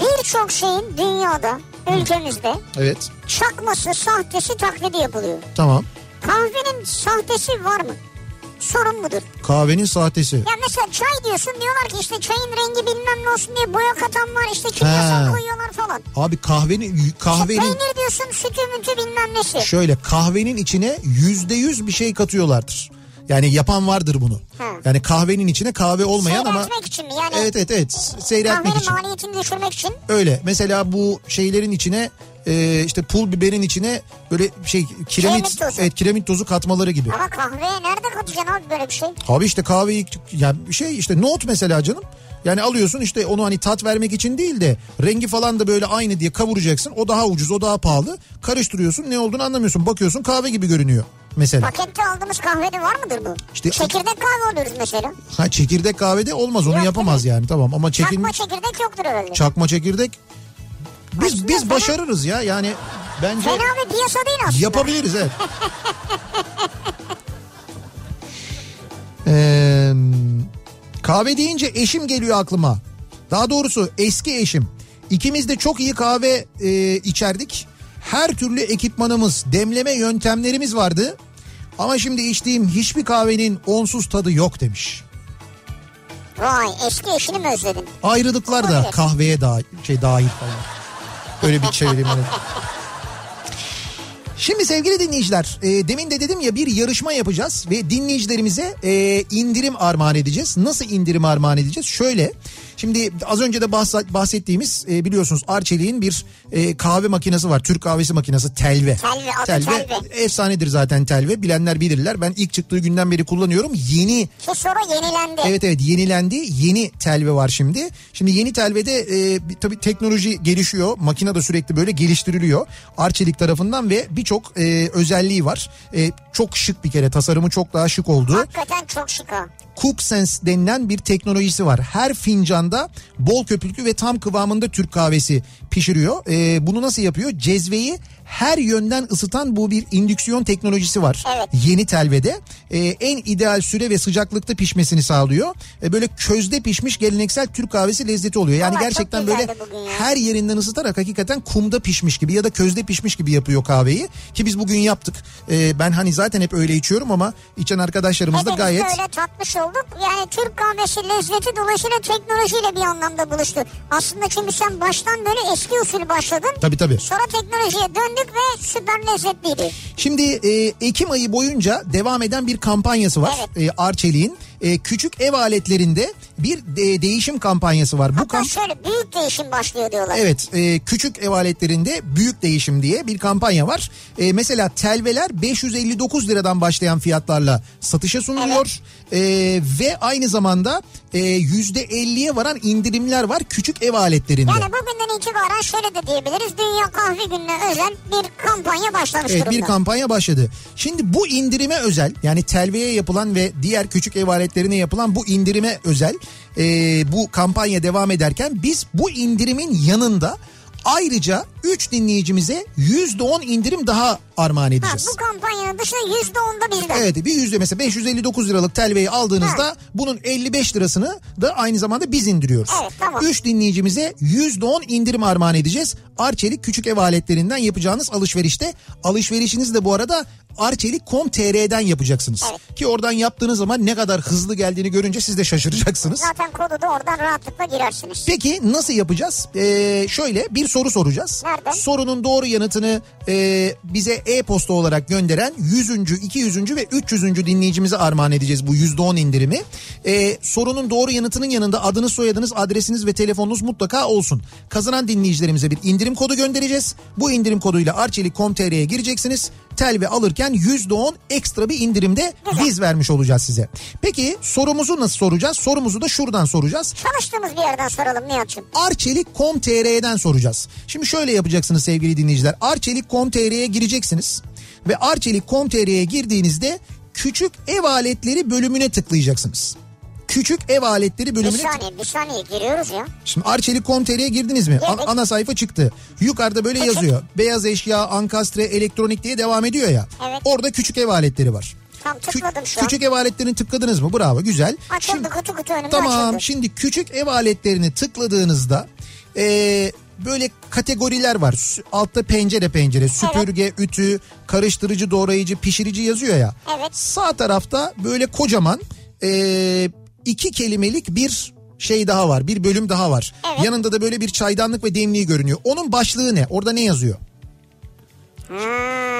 Birçok şeyin dünyada, ülkemizde Evet. çakması, sahtesi, taklidi yapılıyor. Tamam. Kahvenin sahtesi var mı? Sorun budur. Kahvenin sahtesi. Ya mesela çay diyorsun diyorlar ki işte çayın rengi bilmem ne olsun diye boya katan var işte kimyasal koyuyorlar falan. Abi kahvenin İşte kahvenin peynir diyorsun sütü mütü bilmem nesi. şöyle kahvenin içine yüzde yüz bir şey katıyorlardır. Yani yapan vardır bunu. Ha. Yani kahvenin içine kahve olmayan ama için mi yani? evet evet evet seyretmek Kahvenin için. maliyetini düşürmek için. Öyle. Mesela bu şeylerin içine e, işte pul biberin içine böyle şey kiremit Kiremit tozu. evet kiremit tozu katmaları gibi. Ama kahveye nerede katacaksın abi böyle bir şey? Abi işte kahveyi yani şey işte nohut mesela canım. Yani alıyorsun işte onu hani tat vermek için değil de rengi falan da böyle aynı diye kavuracaksın. O daha ucuz o daha pahalı. Karıştırıyorsun ne olduğunu anlamıyorsun. Bakıyorsun kahve gibi görünüyor mesela. Pakette aldığımız kahvede var mıdır bu? İşte- Çekirdek kahve alıyoruz mesela. Ha çekirdek kahvede olmaz onu Yok, yapamaz yani tamam ama Çakma çekilmiş çekirdek yoktur herhalde. çakma çekirdek biz biz başarırız ya yani bence Fena bir piyasa değil aslında. yapabiliriz evet. Ee, kahve deyince eşim geliyor aklıma. Daha doğrusu eski eşim. İkimiz de çok iyi kahve e, içerdik. Her türlü ekipmanımız, demleme yöntemlerimiz vardı. Ama şimdi içtiğim hiçbir kahvenin onsuz tadı yok demiş. Vay eski eşini mi özledin? Ayrılıklar da kahveye da şey dahil falan. Öyle bir çevireyim. hani. Şimdi sevgili dinleyiciler e, demin de dedim ya bir yarışma yapacağız ve dinleyicilerimize e, indirim armağan edeceğiz. Nasıl indirim armağan edeceğiz? Şöyle şimdi az önce de bahs- bahsettiğimiz e, biliyorsunuz Arçelik'in bir e, kahve makinesi var. Türk kahvesi makinesi Telve. Telve, adı Telve. efsanedir zaten Telve bilenler bilirler. Ben ilk çıktığı günden beri kullanıyorum. Yeni Ki sonra yenilendi. Evet evet yenilendi. Yeni telve var şimdi. Şimdi yeni telvede e, tabii teknoloji gelişiyor. Makine de sürekli böyle geliştiriliyor. Arçelik tarafından ve birçok e, özelliği var. E, çok şık bir kere tasarımı çok daha şık oldu. Hakikaten çok şık o. CookSense denilen bir teknolojisi var. Her fincanda bol köpüklü ve tam kıvamında Türk kahvesi pişiriyor. Ee, bunu nasıl yapıyor? Cezveyi her yönden ısıtan bu bir indüksiyon teknolojisi var. Evet. Yeni telvede Ee, en ideal süre ve sıcaklıkta pişmesini sağlıyor. Ee, böyle közde pişmiş geleneksel Türk kahvesi lezzeti oluyor. Yani Ama gerçekten böyle ya. her yerinden ısıtarak hakikaten kumda pişmiş gibi ya da közde pişmiş gibi yapıyor kahveyi. Ki biz bugün yaptık. Ee, ben hani zaten hep öyle içiyorum ama içen arkadaşlarımız da gayet... öyle tatmış olduk. Yani Türk kahvesi lezzeti dolayısıyla teknolojiyle bir anlamda buluştu. Aslında çünkü sen baştan böyle eski usul başladın. Tabii tabii. Sonra teknolojiye döndük ve süper lezzetliydi. Şimdi e, Ekim ayı boyunca devam eden bir kampanyası var e, Arçelik'in. E, küçük ev aletlerinde bir de- değişim kampanyası var. Bu Hatta kamp şöyle büyük değişim başlıyor diyorlar. Evet e, küçük ev aletlerinde büyük değişim diye bir kampanya var. E, mesela telveler 559 liradan başlayan fiyatlarla satışa sunuluyor. E, ve aynı zamanda e, %50'ye varan indirimler var küçük ev aletlerinde. Yani bugünden itibaren şöyle de diyebiliriz. Dünya Kahve Günü'ne özel bir kampanya başlamış Evet durumda. bir kampanya başladı. Şimdi bu indirime özel yani telveye yapılan ve diğer küçük ev aletlerine yapılan bu indirime özel e, bu kampanya devam ederken biz bu indirimin yanında ayrıca 3 dinleyicimize %10 indirim daha armağan Ha, edeceğiz. bu kampanyanın dışında %10'da bizden. Evet bir yüzde mesela 559 liralık telveyi aldığınızda bunun 55 lirasını da aynı zamanda biz indiriyoruz. Evet, tamam. 3 dinleyicimize %10 indirim armağan edeceğiz. Arçelik küçük ev aletlerinden yapacağınız alışverişte. Alışverişinizi de bu arada arçelik.com.tr'den yapacaksınız. Evet. Ki oradan yaptığınız zaman ne kadar hızlı geldiğini görünce siz de şaşıracaksınız. Zaten kodu da oradan rahatlıkla girersiniz. Peki nasıl yapacağız? Ee, şöyle bir soru soracağız. Nereden? Sorunun doğru yanıtını e, bize e-posta olarak gönderen 100. 200. ve 300. dinleyicimize armağan edeceğiz bu %10 indirimi. Ee, sorunun doğru yanıtının yanında adınız, soyadınız, adresiniz ve telefonunuz mutlaka olsun. Kazanan dinleyicilerimize bir indirim kodu göndereceğiz. Bu indirim koduyla arçelik.com.tr'ye gireceksiniz. Telve alırken %10 ekstra bir indirimde biz vermiş olacağız size. Peki sorumuzu nasıl soracağız? Sorumuzu da şuradan soracağız. Çalıştığımız bir yerden soralım Nihat'cığım. Arçelik.com.tr'den soracağız. Şimdi şöyle yapacaksınız sevgili dinleyiciler. Arçelik.com.tr'ye gireceksiniz ve Arçelik.com.tr'ye girdiğinizde küçük ev aletleri bölümüne tıklayacaksınız. Küçük ev aletleri Bir bölümüne saniye bir saniye giriyoruz ya. Şimdi Arçelik.com.tr'ye girdiniz mi? An- ana sayfa çıktı. Yukarıda böyle Küçük. yazıyor. Beyaz eşya, ankastre, elektronik diye devam ediyor ya. Evet. Orada küçük ev aletleri var. Tam Kü- tıkladım şu an. küçük ev aletlerini tıkladınız mı? Bravo güzel. Açıldı Şimdi- kutu kutu önümde Tamam açıldı. şimdi küçük ev aletlerini tıkladığınızda eee, böyle kategoriler var. Altta pencere pencere süpürge, ütü, karıştırıcı, doğrayıcı, pişirici yazıyor ya. Evet. Sağ tarafta böyle kocaman eee, iki kelimelik bir şey daha var. Bir bölüm daha var. Evet. Yanında da böyle bir çaydanlık ve demliği görünüyor. Onun başlığı ne? Orada ne yazıyor? Hmm,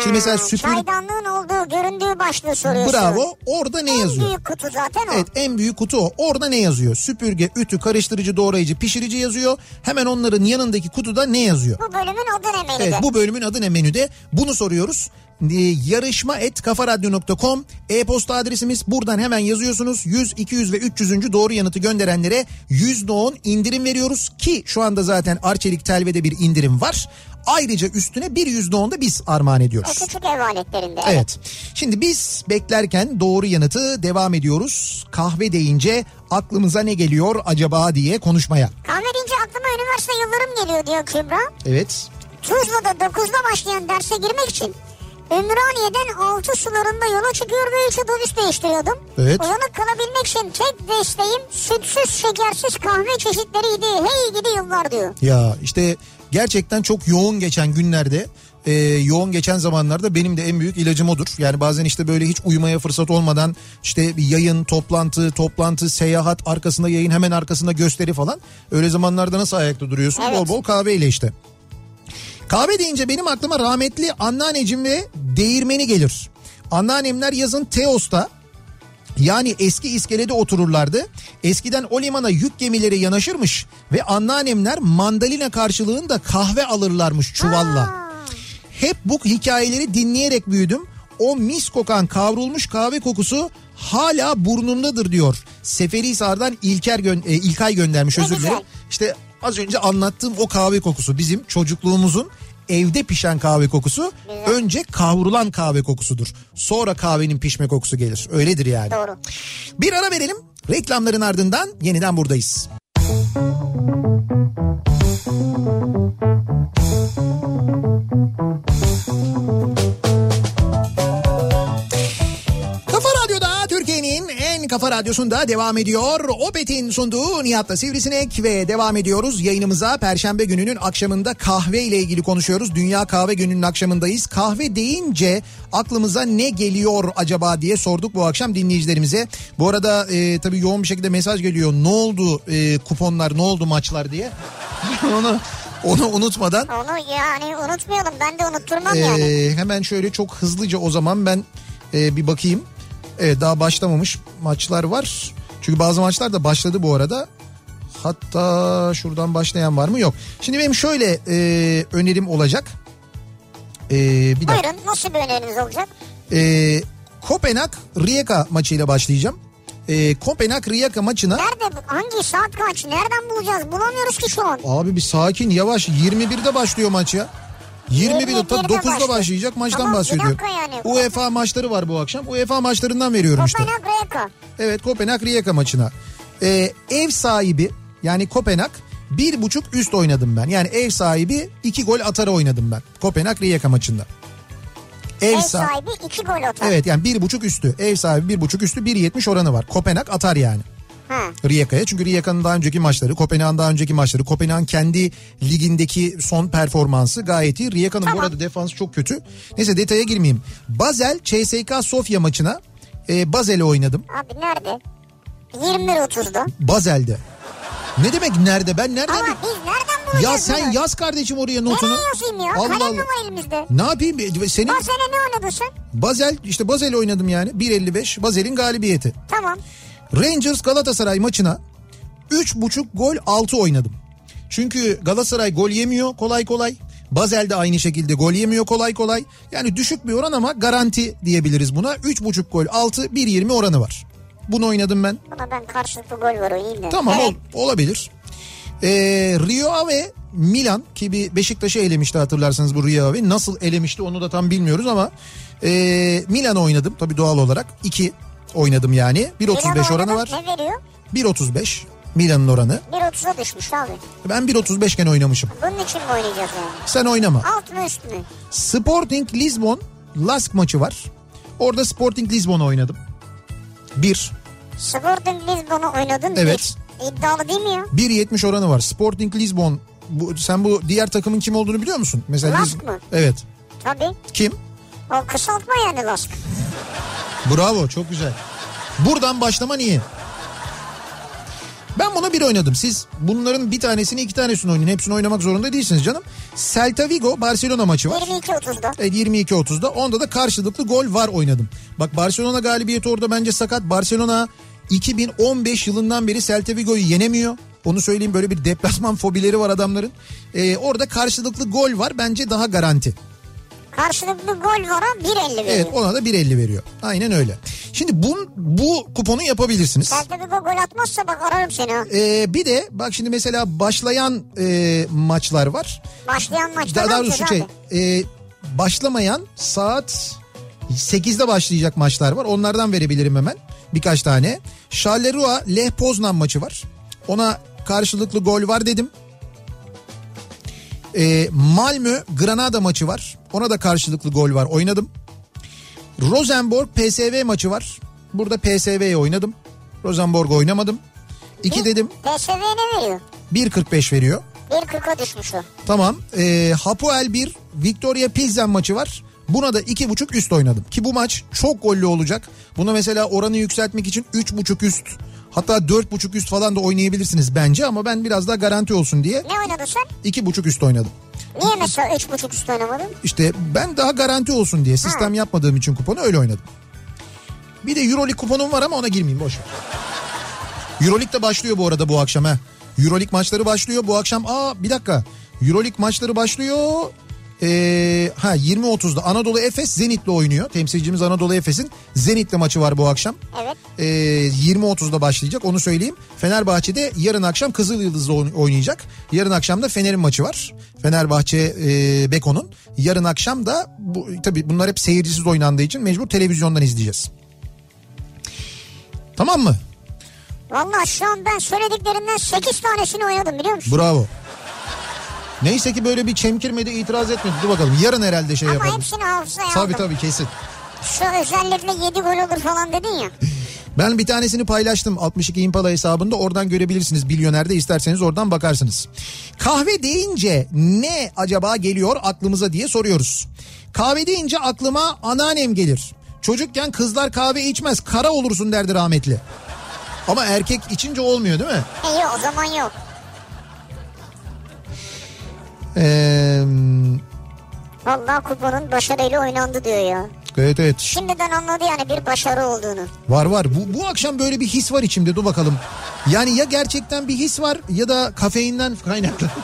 Şimdi mesela süpür- Çaydanlığın olduğu göründüğü başlığı soruyorsun. Bravo. Orada ne En yazıyor? büyük kutu zaten o. Evet en büyük kutu o. Orada ne yazıyor? Süpürge, ütü, karıştırıcı, doğrayıcı, pişirici yazıyor. Hemen onların yanındaki kutuda ne yazıyor? Bu bölümün adı ne menüde? Evet bu bölümün adı ne menüde? Bunu soruyoruz. Ee, yarışma et kafaradyo.com e-posta adresimiz buradan hemen yazıyorsunuz 100 200 ve 300. doğru yanıtı gönderenlere %10 indirim veriyoruz ki şu anda zaten Arçelik Telve'de bir indirim var ayrıca üstüne bir %10 da biz armağan O ediyoruz. küçük ev aletlerinde. Evet. Şimdi biz beklerken doğru yanıtı devam ediyoruz. Kahve deyince aklımıza ne geliyor acaba diye konuşmaya. Kahve deyince aklıma üniversite yıllarım geliyor diyor Kübra. Evet. Tuzla'da 9'da başlayan derse girmek için Ümraniye'den altı sularında yola çıkıyor ve üç otobüs değiştiriyordum. Evet. Uyanık kalabilmek için tek desteğim sütsüz şekersiz kahve çeşitleriydi. Hey gidi yıllar diyor. Ya işte gerçekten çok yoğun geçen günlerde e, yoğun geçen zamanlarda benim de en büyük ilacım odur. Yani bazen işte böyle hiç uyumaya fırsat olmadan işte bir yayın, toplantı, toplantı, seyahat, arkasında yayın, hemen arkasında gösteri falan. Öyle zamanlarda nasıl ayakta duruyorsun? Evet. Bol bol kahveyle işte. Kahve deyince benim aklıma rahmetli anneannecim ve değirmeni gelir. Anneannemler yazın Teos'ta yani eski iskelede otururlardı. Eskiden o limana yük gemileri yanaşırmış ve anneannemler mandalina karşılığında kahve alırlarmış çuvalla. Hep bu hikayeleri dinleyerek büyüdüm. O mis kokan kavrulmuş kahve kokusu hala burnumdadır diyor. Seferihisar'dan İlker gö- e, İlkay göndermiş özür dilerim. İşte az önce anlattığım o kahve kokusu bizim çocukluğumuzun evde pişen kahve kokusu Güzel. önce kavrulan kahve kokusudur. Sonra kahvenin pişme kokusu gelir. Öyledir yani. Doğru. Bir ara verelim. Reklamların ardından yeniden buradayız. Kafa Kafa radyosunda devam ediyor. Opet'in sunduğu Nihat'la Sivrisinek ve devam ediyoruz yayınımıza. Perşembe gününün akşamında kahve ile ilgili konuşuyoruz. Dünya Kahve Günü'nün akşamındayız. Kahve deyince aklımıza ne geliyor acaba diye sorduk bu akşam dinleyicilerimize. Bu arada e, tabii yoğun bir şekilde mesaj geliyor. Ne oldu e, kuponlar, ne oldu maçlar diye. onu onu unutmadan Onu yani unutmayalım. Ben de unutturmam ee, yani. hemen şöyle çok hızlıca o zaman ben e, bir bakayım. Evet daha başlamamış maçlar var. Çünkü bazı maçlar da başladı bu arada. Hatta şuradan başlayan var mı? Yok. Şimdi benim şöyle e, önerim olacak. E, bir dakika. Buyurun nasıl bir öneriniz olacak? E, Kopenhag Rijeka maçıyla başlayacağım. E, Kopenhag Rijeka maçına Nerede? Hangi saat kaç? Nereden bulacağız? Bulamıyoruz ki şu an. Abi bir sakin yavaş 21'de başlıyor maç ya. 21'de ta 21'de 9'da başlıyor. başlayacak maçtan Tamam, bir dakika yani. UEFA maçları var bu akşam. UEFA maçlarından veriyorum işte. Kopenhag Rijeka. Evet Kopenhag Rijeka maçına. Ee, ev sahibi yani Kopenhag bir buçuk üst oynadım ben. Yani ev sahibi iki gol atar oynadım ben. Kopenhag Rijeka maçında. Ev, Ev sa- sahibi iki gol atar. Evet yani bir buçuk üstü. Ev sahibi bir buçuk üstü 1.70 oranı var. Kopenhag atar yani. Ha. Rijeka'ya. Çünkü Rijeka'nın daha önceki maçları, Kopenhag'ın daha önceki maçları, Kopenhag'ın kendi ligindeki son performansı gayet iyi. Rijeka'nın Tamam. burada defansı çok kötü. Neyse detaya girmeyeyim. Basel CSK Sofya maçına e, Basel'e oynadım. Abi nerede? 21.30'da. Basel'de. Ne demek nerede? Ben nereden... Ama biz nereden bulacağız Ya sen bunu? yaz kardeşim oraya notunu. Nereye yazayım ya? Allah Kalem mi var elimizde? Ne yapayım? E, Senin Bak sene ne oynadın sen? Basel işte Basel oynadım yani. 1.55 Basel'in galibiyeti. Tamam. Rangers Galatasaray maçına 3.5 gol 6 oynadım. Çünkü Galatasaray gol yemiyor kolay kolay. Basel de aynı şekilde gol yemiyor kolay kolay. Yani düşük bir oran ama garanti diyebiliriz buna. 3.5 gol 6 1.20 oranı var. Bunu oynadım ben. Buna ben karşılıklı gol var o iyi de. Tamam Evet. ol- olabilir. Ee, Rio Ave Milan ki bir Beşiktaş'ı elemişti hatırlarsanız bu Rio Ave. Nasıl elemişti onu da tam bilmiyoruz ama ee, Milan oynadım tabii doğal olarak. 2 oynadım yani. Milan 1.35 oranı var. Ne veriyor? 1.35 Milan'ın oranı. 1.30'a düşmüş abi. Ben 1.35 iken oynamışım. Bunun için mi oynayacağız yani? Sen oynama. Alt mı üst mü? Sporting Lisbon Lask maçı var. Orada Sporting Lisbon'u oynadım. 1. Sporting Lisbon'u oynadın. Evet. Bir. İddialı değil mi ya? 1.70 oranı var. Sporting Lisbon. Bu, sen bu diğer takımın kim olduğunu biliyor musun? Mesela Lask Lis- mı? Evet. Tabii. Kim? O kısaltma yani Lask. Bravo çok güzel. Buradan başlaman iyi. Ben buna bir oynadım. Siz bunların bir tanesini iki tanesini oynayın. Hepsini oynamak zorunda değilsiniz canım. Celta Vigo Barcelona maçı var. 22.30'da. Evet 22-30'da. Onda da karşılıklı gol var oynadım. Bak Barcelona galibiyeti orada bence sakat. Barcelona 2015 yılından beri Celta Vigo'yu yenemiyor. Onu söyleyeyim böyle bir deplasman fobileri var adamların. Ee, orada karşılıklı gol var bence daha garanti. Karşılıklı gol var ha 1.50 veriyor. Evet ona da 1.50 veriyor. Aynen öyle. Şimdi bu, bu kuponu yapabilirsiniz. Celta Vigo gol atmazsa bak ararım seni ha. Ee, bir de bak şimdi mesela başlayan e, maçlar var. Başlayan Daha, ne daha doğrusu şey e, başlamayan saat 8'de başlayacak maçlar var. Onlardan verebilirim hemen birkaç tane. Charleroi Leh Poznan maçı var. Ona karşılıklı gol var dedim. E, Malmö Granada maçı var. Ona da karşılıklı gol var oynadım. Rosenborg PSV maçı var. Burada PSV'ye oynadım. Rosenborg oynamadım. 2 dedim. PSV ne veriyor? 1.45 veriyor. 1.40'a düşmüş o. Tamam. E, Hapoel 1, Victoria Pilsen maçı var. Buna da 2.5 üst oynadım. Ki bu maç çok gollü olacak. Buna mesela oranı yükseltmek için 3.5 üst hatta 4.5 üst falan da oynayabilirsiniz bence ama ben biraz daha garanti olsun diye Ne oynadın sen? 2.5 üst oynadım. Niye mesela üç buçuk üstü oynamadın? İşte ben daha garanti olsun diye sistem yapmadığım için kuponu öyle oynadım. Bir de Euroleague kuponum var ama ona girmeyeyim boş ver. Euroleague de başlıyor bu arada bu akşam ha. Euroleague maçları başlıyor bu akşam. Aa bir dakika. Euroleague maçları başlıyor. Ee, ha 20.30'da Anadolu Efes Zenit'le oynuyor. Temsilcimiz Anadolu Efes'in Zenit'le maçı var bu akşam. Evet. Ee, 20.30'da başlayacak onu söyleyeyim. Fenerbahçe'de yarın akşam Kızıl Yıldız'la oyn- oynayacak. Yarın akşam da Fener'in maçı var. Fenerbahçe e, Beko'nun. Yarın akşam da bu, tabii bunlar hep seyircisiz oynandığı için mecbur televizyondan izleyeceğiz. Tamam mı? Valla şu an ben söylediklerinden 8 tanesini oynadım biliyor musun? Bravo. Neyse ki böyle bir çemkirmedi itiraz etmedi. Dur bakalım yarın herhalde şey Ama yapalım. hepsini hafızaya Tabii aldım. tabii kesin. Şu özellikle 7 gol olur falan dedin ya. Ben bir tanesini paylaştım 62 Impala hesabında oradan görebilirsiniz Bilyoner'de isterseniz oradan bakarsınız. Kahve deyince ne acaba geliyor aklımıza diye soruyoruz. Kahve deyince aklıma anneannem gelir. Çocukken kızlar kahve içmez kara olursun derdi rahmetli. Ama erkek içince olmuyor değil mi? E yok o zaman yok. Ee, Valla kuponun başarıyla oynandı diyor ya. evet evet Şimdiden anladı yani bir başarı olduğunu. var var bu, bu akşam böyle bir his var içimde dur bakalım. Yani ya gerçekten bir his var ya da kafeinden kaynaklı.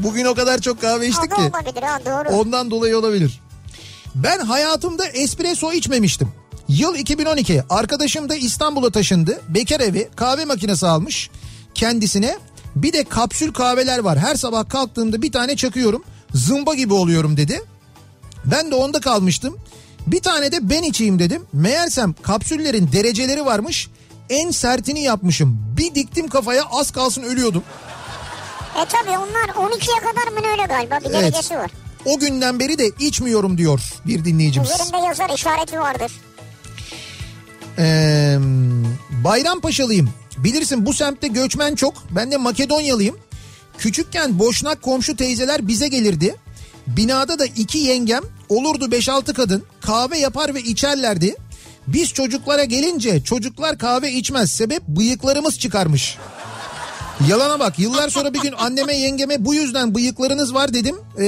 Bugün o kadar çok kahve içtik ki. olabilir ha doğru. Ondan dolayı olabilir. Ben hayatımda espresso içmemiştim. Yıl 2012 arkadaşım da İstanbul'a taşındı. Bekar evi kahve makinesi almış kendisine. Bir de kapsül kahveler var. Her sabah kalktığımda bir tane çakıyorum. Zımba gibi oluyorum dedi. Ben de onda kalmıştım. Bir tane de ben içeyim dedim. Meğersem kapsüllerin dereceleri varmış. En sertini yapmışım. Bir diktim kafaya az kalsın ölüyordum. E tabi onlar 12'ye kadar mı öyle galiba bir Evet. derecesi var. O günden beri de içmiyorum diyor bir dinleyicimiz. Üzerinde yazar işareti vardır. Ee, Bayrampaşalıyım. Bilirsin bu semtte göçmen çok. Ben de Makedonyalıyım. Küçükken boşnak komşu teyzeler bize gelirdi. Binada da iki yengem olurdu 5-6 kadın kahve yapar ve içerlerdi. Biz çocuklara gelince çocuklar kahve içmez. Sebep bıyıklarımız çıkarmış. Yalana bak yıllar sonra bir gün anneme yengeme bu yüzden bıyıklarınız var dedim. Ee,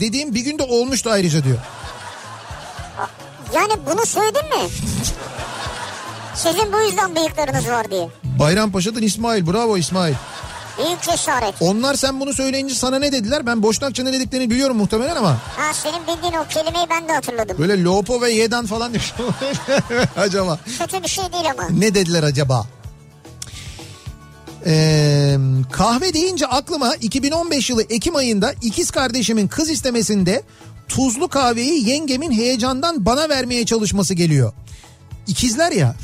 dediğim bir günde olmuştu ayrıca diyor. Yani bunu söyledin mi? Sizin bu yüzden bıyıklarınız var diye. Bayrampaşa'dan İsmail bravo İsmail. Büyük cesaret. Onlar sen bunu söyleyince sana ne dediler? Ben Boşnakça ne dediklerini biliyorum muhtemelen ama. Ha senin bildiğin o kelimeyi ben de hatırladım. Böyle Lopo ve Yedan falan demiş. acaba Kötü bir şey değil ama. ne dediler acaba? Ee, kahve deyince aklıma 2015 yılı Ekim ayında ikiz kardeşimin kız istemesinde tuzlu kahveyi yengemin heyecandan bana vermeye çalışması geliyor. İkizler ya.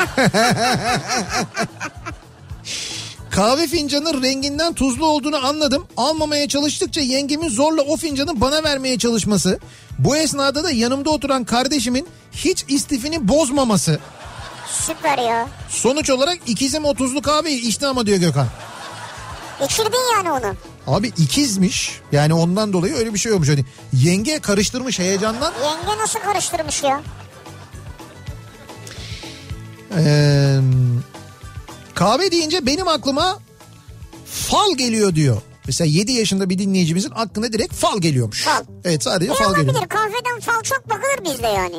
Kahve fincanının renginden tuzlu olduğunu anladım. Almamaya çalıştıkça yengemin zorla o fincanı bana vermeye çalışması. Bu esnada da yanımda oturan kardeşimin hiç istifini bozmaması. Süper ya. Sonuç olarak ikizim o tuzlu kahveyi içti ama diyor Gökhan. İçirdin yani onu. Abi ikizmiş. Yani ondan dolayı öyle bir şey olmuş. Hani yenge karıştırmış heyecandan. Yenge nasıl karıştırmış ya? Ee, kahve deyince benim aklıma fal geliyor diyor. Mesela 7 yaşında bir dinleyicimizin aklına direkt fal geliyormuş. Fal. Evet sadece Ne fal geliyor. olabilir? Kahveden fal çok bakılır bizde yani.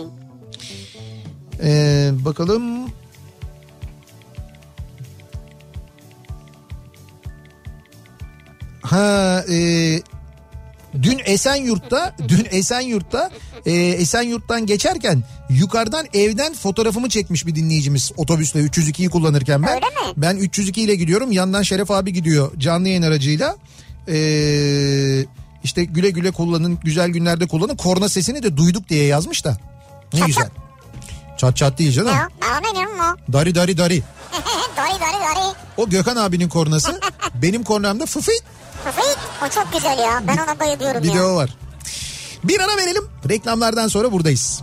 Ee, bakalım. Ha e, dün Esenyurt'ta dün Esenyurt'ta e, Esenyurt'tan geçerken yukarıdan evden fotoğrafımı çekmiş bir dinleyicimiz otobüsle 302'yi kullanırken ben. Öyle mi? Ben 302 ile gidiyorum yandan Şeref abi gidiyor canlı yayın aracıyla. Ee, işte güle güle kullanın güzel günlerde kullanın korna sesini de duyduk diye yazmış da. Ne Çat güzel. çat. Çat çat değil canım. Ya ben ne diyorum o? Dari dari dari. dari dari dari. O Gökhan abinin kornası. benim kornamda fıfıt Fıfıyt. O çok güzel ya. Ben ona bayılıyorum bir de ya. o var. Bir ara verelim. Reklamlardan sonra buradayız.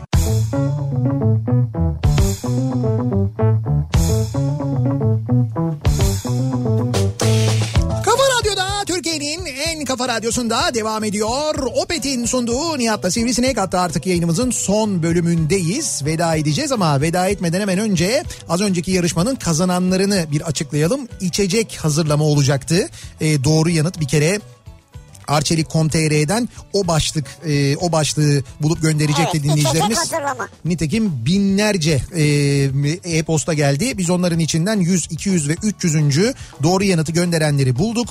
Kafa Radyo'da Türkiye'nin en kafa Radyosu'nda devam ediyor. Opet'in sunduğu Nihat'la Sivrisinek hatta artık yayınımızın son bölümündeyiz. Veda edeceğiz ama veda etmeden hemen önce az önceki yarışmanın kazananlarını bir açıklayalım. İçecek hazırlama olacaktı. Ee, doğru yanıt bir kere Arçelik.com.tr'den o başlık e, o başlığı bulup gönderecekti Evet, dinleyicilerimiz. Nitekim binlerce e, e-posta geldi. Biz onların içinden 100, 200 ve 300. doğru yanıtı gönderenleri bulduk.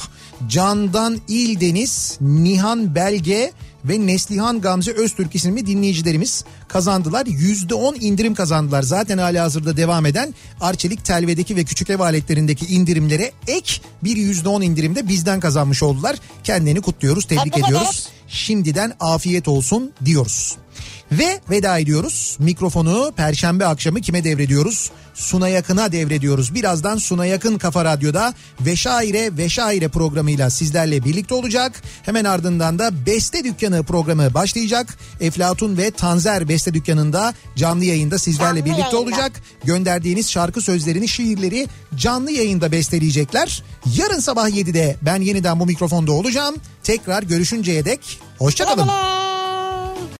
Candan İldeniz, Nihan Belge ve Neslihan Gamze Öztürk isimli dinleyicilerimiz kazandılar. %10 indirim kazandılar. Zaten hala hazırda devam eden Arçelik Telve'deki ve küçük ev aletlerindeki indirimlere ek bir %10 indirimde bizden kazanmış oldular. Kendini kutluyoruz, tebrik ediyoruz. Şimdiden afiyet olsun diyoruz. Ve veda ediyoruz. Mikrofonu perşembe akşamı kime devrediyoruz? Suna Yakın'a devrediyoruz. Birazdan Suna Yakın Kafa Radyo'da Veşaire Veşaire programıyla sizlerle birlikte olacak. Hemen ardından da Beste Dükkanı programı başlayacak. Eflatun ve Tanzer Beste Dükkanı'nda canlı yayında sizlerle Canlı birlikte yayında. olacak. Gönderdiğiniz şarkı sözlerini, şiirleri canlı yayında besteleyecekler. Yarın sabah 7'de ben yeniden bu mikrofonda olacağım. Tekrar görüşünceye dek hoşçakalın. Güle güle.